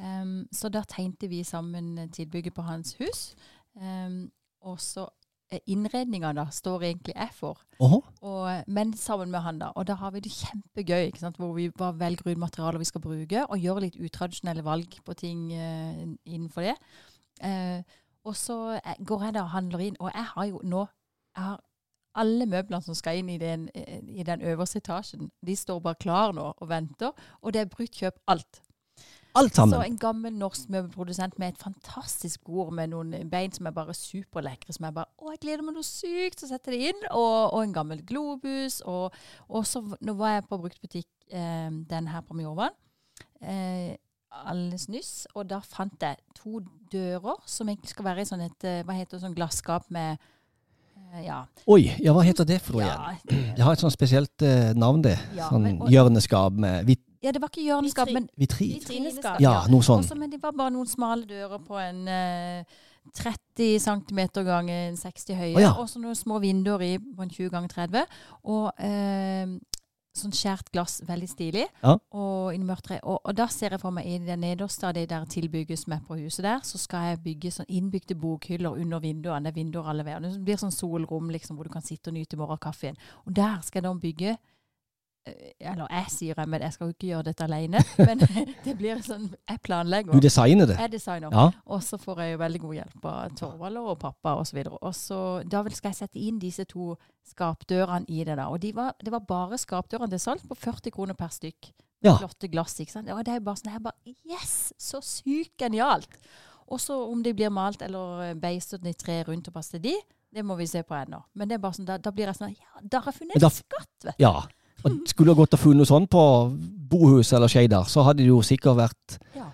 Em, så da tegnte vi sammen tilbygget på hans hus. Um, og så innredninga da står egentlig jeg for. Og, men sammen med han, da. Og da har vi det kjempegøy, ikke sant? hvor vi bare velger ut materialer vi skal bruke, og gjør litt utradisjonelle valg på ting uh, innenfor det. Uh, og så eh, går jeg da og handler inn, og jeg har jo nå jeg har alle møblene som skal inn i den, i den øverste etasjen, de står bare klar nå og venter. Og det er brukt kjøp alt. Alt Så en gammel norsk møbelprodusent med et fantastisk bord med noen bein som er bare superlekre. Som er bare Å, jeg gleder meg noe sykt! Så setter jeg det inn. Og, og en gammel globus. Og, og så nå var jeg på bruktbutikk, eh, den her på Mjorvann. Eh, alles nyss. Og da fant jeg to dører som egentlig skal være i sånn et eh, Hva heter det, sånn glasskap med eh, Ja. Oi, ja, hva heter det for noe igjen? Ja, Det har et sånn spesielt eh, navn, det. Ja, sånn men- og- hjørneskap med vit ja, det var ikke hjørneskap, men vitrin. Vitrineskap. Ja, noe sånn. Også, men det var bare noen smale dører på en eh, 30 cm ganger 60 høye. Oh, ja. Og så noen små vinduer i på en 20 ganger 30. Og eh, sånn skjært glass, veldig stilig. Ja. Og, i mørkt tre. Og, og da ser jeg for meg i det nederste av det der tilbygget som er på huset der, så skal jeg bygge sånn innbygde bokhyller under vinduene. Det er vinduer alle veier. Det blir sånn solrom liksom, hvor du kan sitte og nyte morgenkaffen. Og der skal jeg da bygge eller jeg sier det, men jeg skal jo ikke gjøre dette alene. Men det blir sånn Jeg planlegger. Du designer det? Jeg designer. Ja. Og så får jeg jo veldig god hjelp av Torvald og pappa osv. Og så da vel skal jeg sette inn disse to skapdørene i det. da. Og de var, det var bare skapdørene til salg på 40 kroner per stykk. Ja. Flotte glass. ikke sant? Og det er jo bare sånn jeg bare, Yes! Så sykt genialt! Og så om de blir malt eller beistet i tre rundt og passer til de, det må vi se på ennå. Men det er bare sånn, da, da blir jeg sånn Ja, da har jeg funnet da- skatt, vet du. Ja. Og skulle ha gått og funnet noe sånt på Bohus eller Skeidar, så hadde det jo sikkert vært Ja.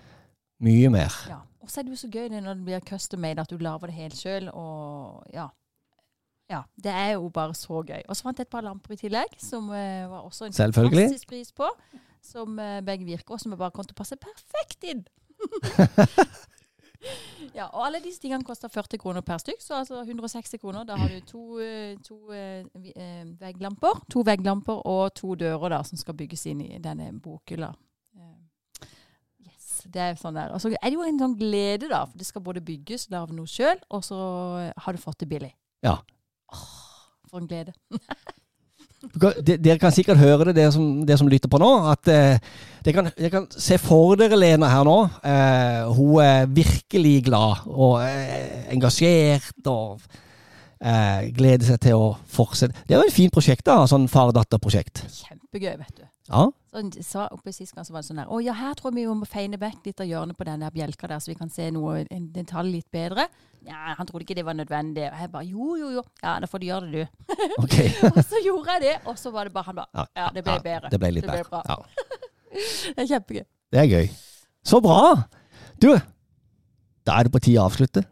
mye mer. Ja. Og så er det jo så gøy det når det blir custom made, at du lager det helt sjøl. Og ja. ja. Det er jo bare så gøy. Og så fant jeg et par lamper i tillegg, som uh, var også en fantastisk pris på. Som uh, begge virker, og som jeg bare kom til å passe perfekt inn. ja, og alle disse tingene koster 40 kroner per stykk, så altså 160 kroner. Da har du to, eh, to eh, eh, vegglamper, to vegglamper og to dører da, som skal bygges inn i denne bokhylla. Eh, Yes, det er sånn der. Og så er det jo en sånn glede, da. For det skal både bygges, lage noe sjøl, og så har du fått det billig. Ja. Åh, for en glede. Dere kan sikkert høre det, dere som, dere som lytter på nå. At eh, dere, kan, dere kan se for dere Lena her nå. Eh, hun er virkelig glad og eh, engasjert og eh, gleder seg til å fortsette. Det er jo et fint prosjekt, da. Sånn far-datter-prosjekt. Kjempegøy, vet du. Ja. Så han sa oppe sist gang så var det sånn der Å ja, her tror jeg vi må feine vekk litt av hjørnet på den der bjelka der, så vi kan se noe, en detalj litt bedre. Ja, han trodde ikke det var nødvendig. Og jeg bare jo, jo, jo. Ja, da får du gjøre det, du. Ok. og så gjorde jeg det, og så var det bare han bare Ja, det ble ja, bedre. Det ble litt Det ble bedre. Ja. Det er kjempegøy. Det er gøy. Så bra! Du, da er det på tide å avslutte.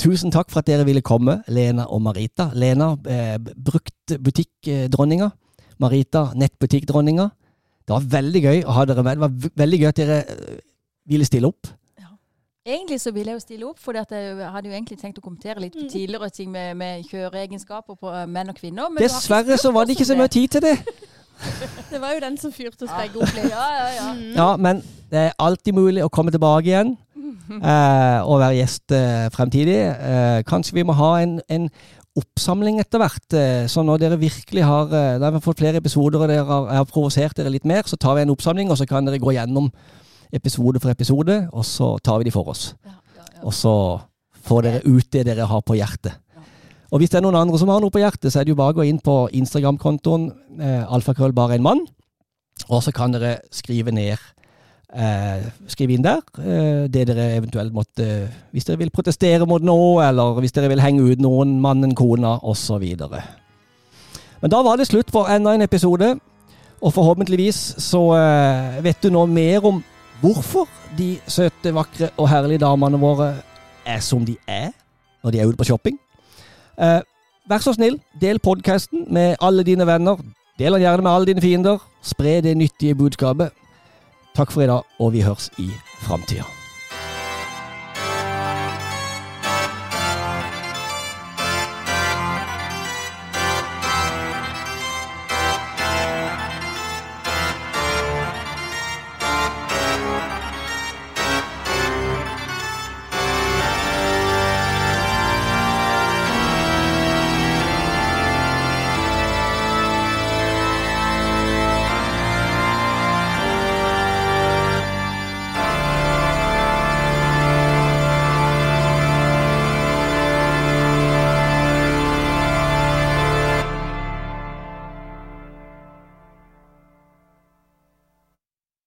Tusen takk for at dere ville komme, Lena og Marita. Lena, eh, brukt butikkdronninga. Marita, nettbutikkdronninga. Det var veldig gøy å ha dere med. Det var veldig gøy at dere eh, ville stille opp. Egentlig så ville jeg jo stille opp, for jeg hadde jo egentlig tenkt å kommentere litt på Mm. tidligere ting med, med kjøreegenskaper på eh, menn og kvinner. Dessverre så var det ikke så mye tid til det. Det var jo den som fyrte oss begge opp. Ja, ja, ja. Mm. Ja, men det er alltid mulig å komme tilbake igjen eh, og være gjest eh, fremtidig. Eh, kanskje vi må ha en, en oppsamling etter hvert. Eh, så når dere virkelig har eh, har fått flere episoder og dere har, har provosert dere litt mer, så tar vi en oppsamling, og så kan dere gå gjennom episode for episode, og så tar vi de for oss. Ja, ja, ja. Og så får dere ut det dere har på hjertet. Og hvis det er noen andre som har noe på hjertet, så er det jo bare å gå inn på Instagram-kontoen eh, alfakrøll bare en mann, og så kan dere skrive ned eh, skriv inn der eh, det dere eventuelt måtte Hvis dere vil protestere mot noe, eller hvis dere vil henge ut noen, mannen, kona, osv. Men da var det slutt for enda en episode, og forhåpentligvis så eh, vet du nå mer om hvorfor de søte, vakre og herlige damene våre er som de er når de er ute på shopping. Eh, vær så snill, del podkasten med alle dine venner. Del den gjerne med alle dine fiender. Spre det nyttige budskapet. Takk for i dag, og vi høres i framtida.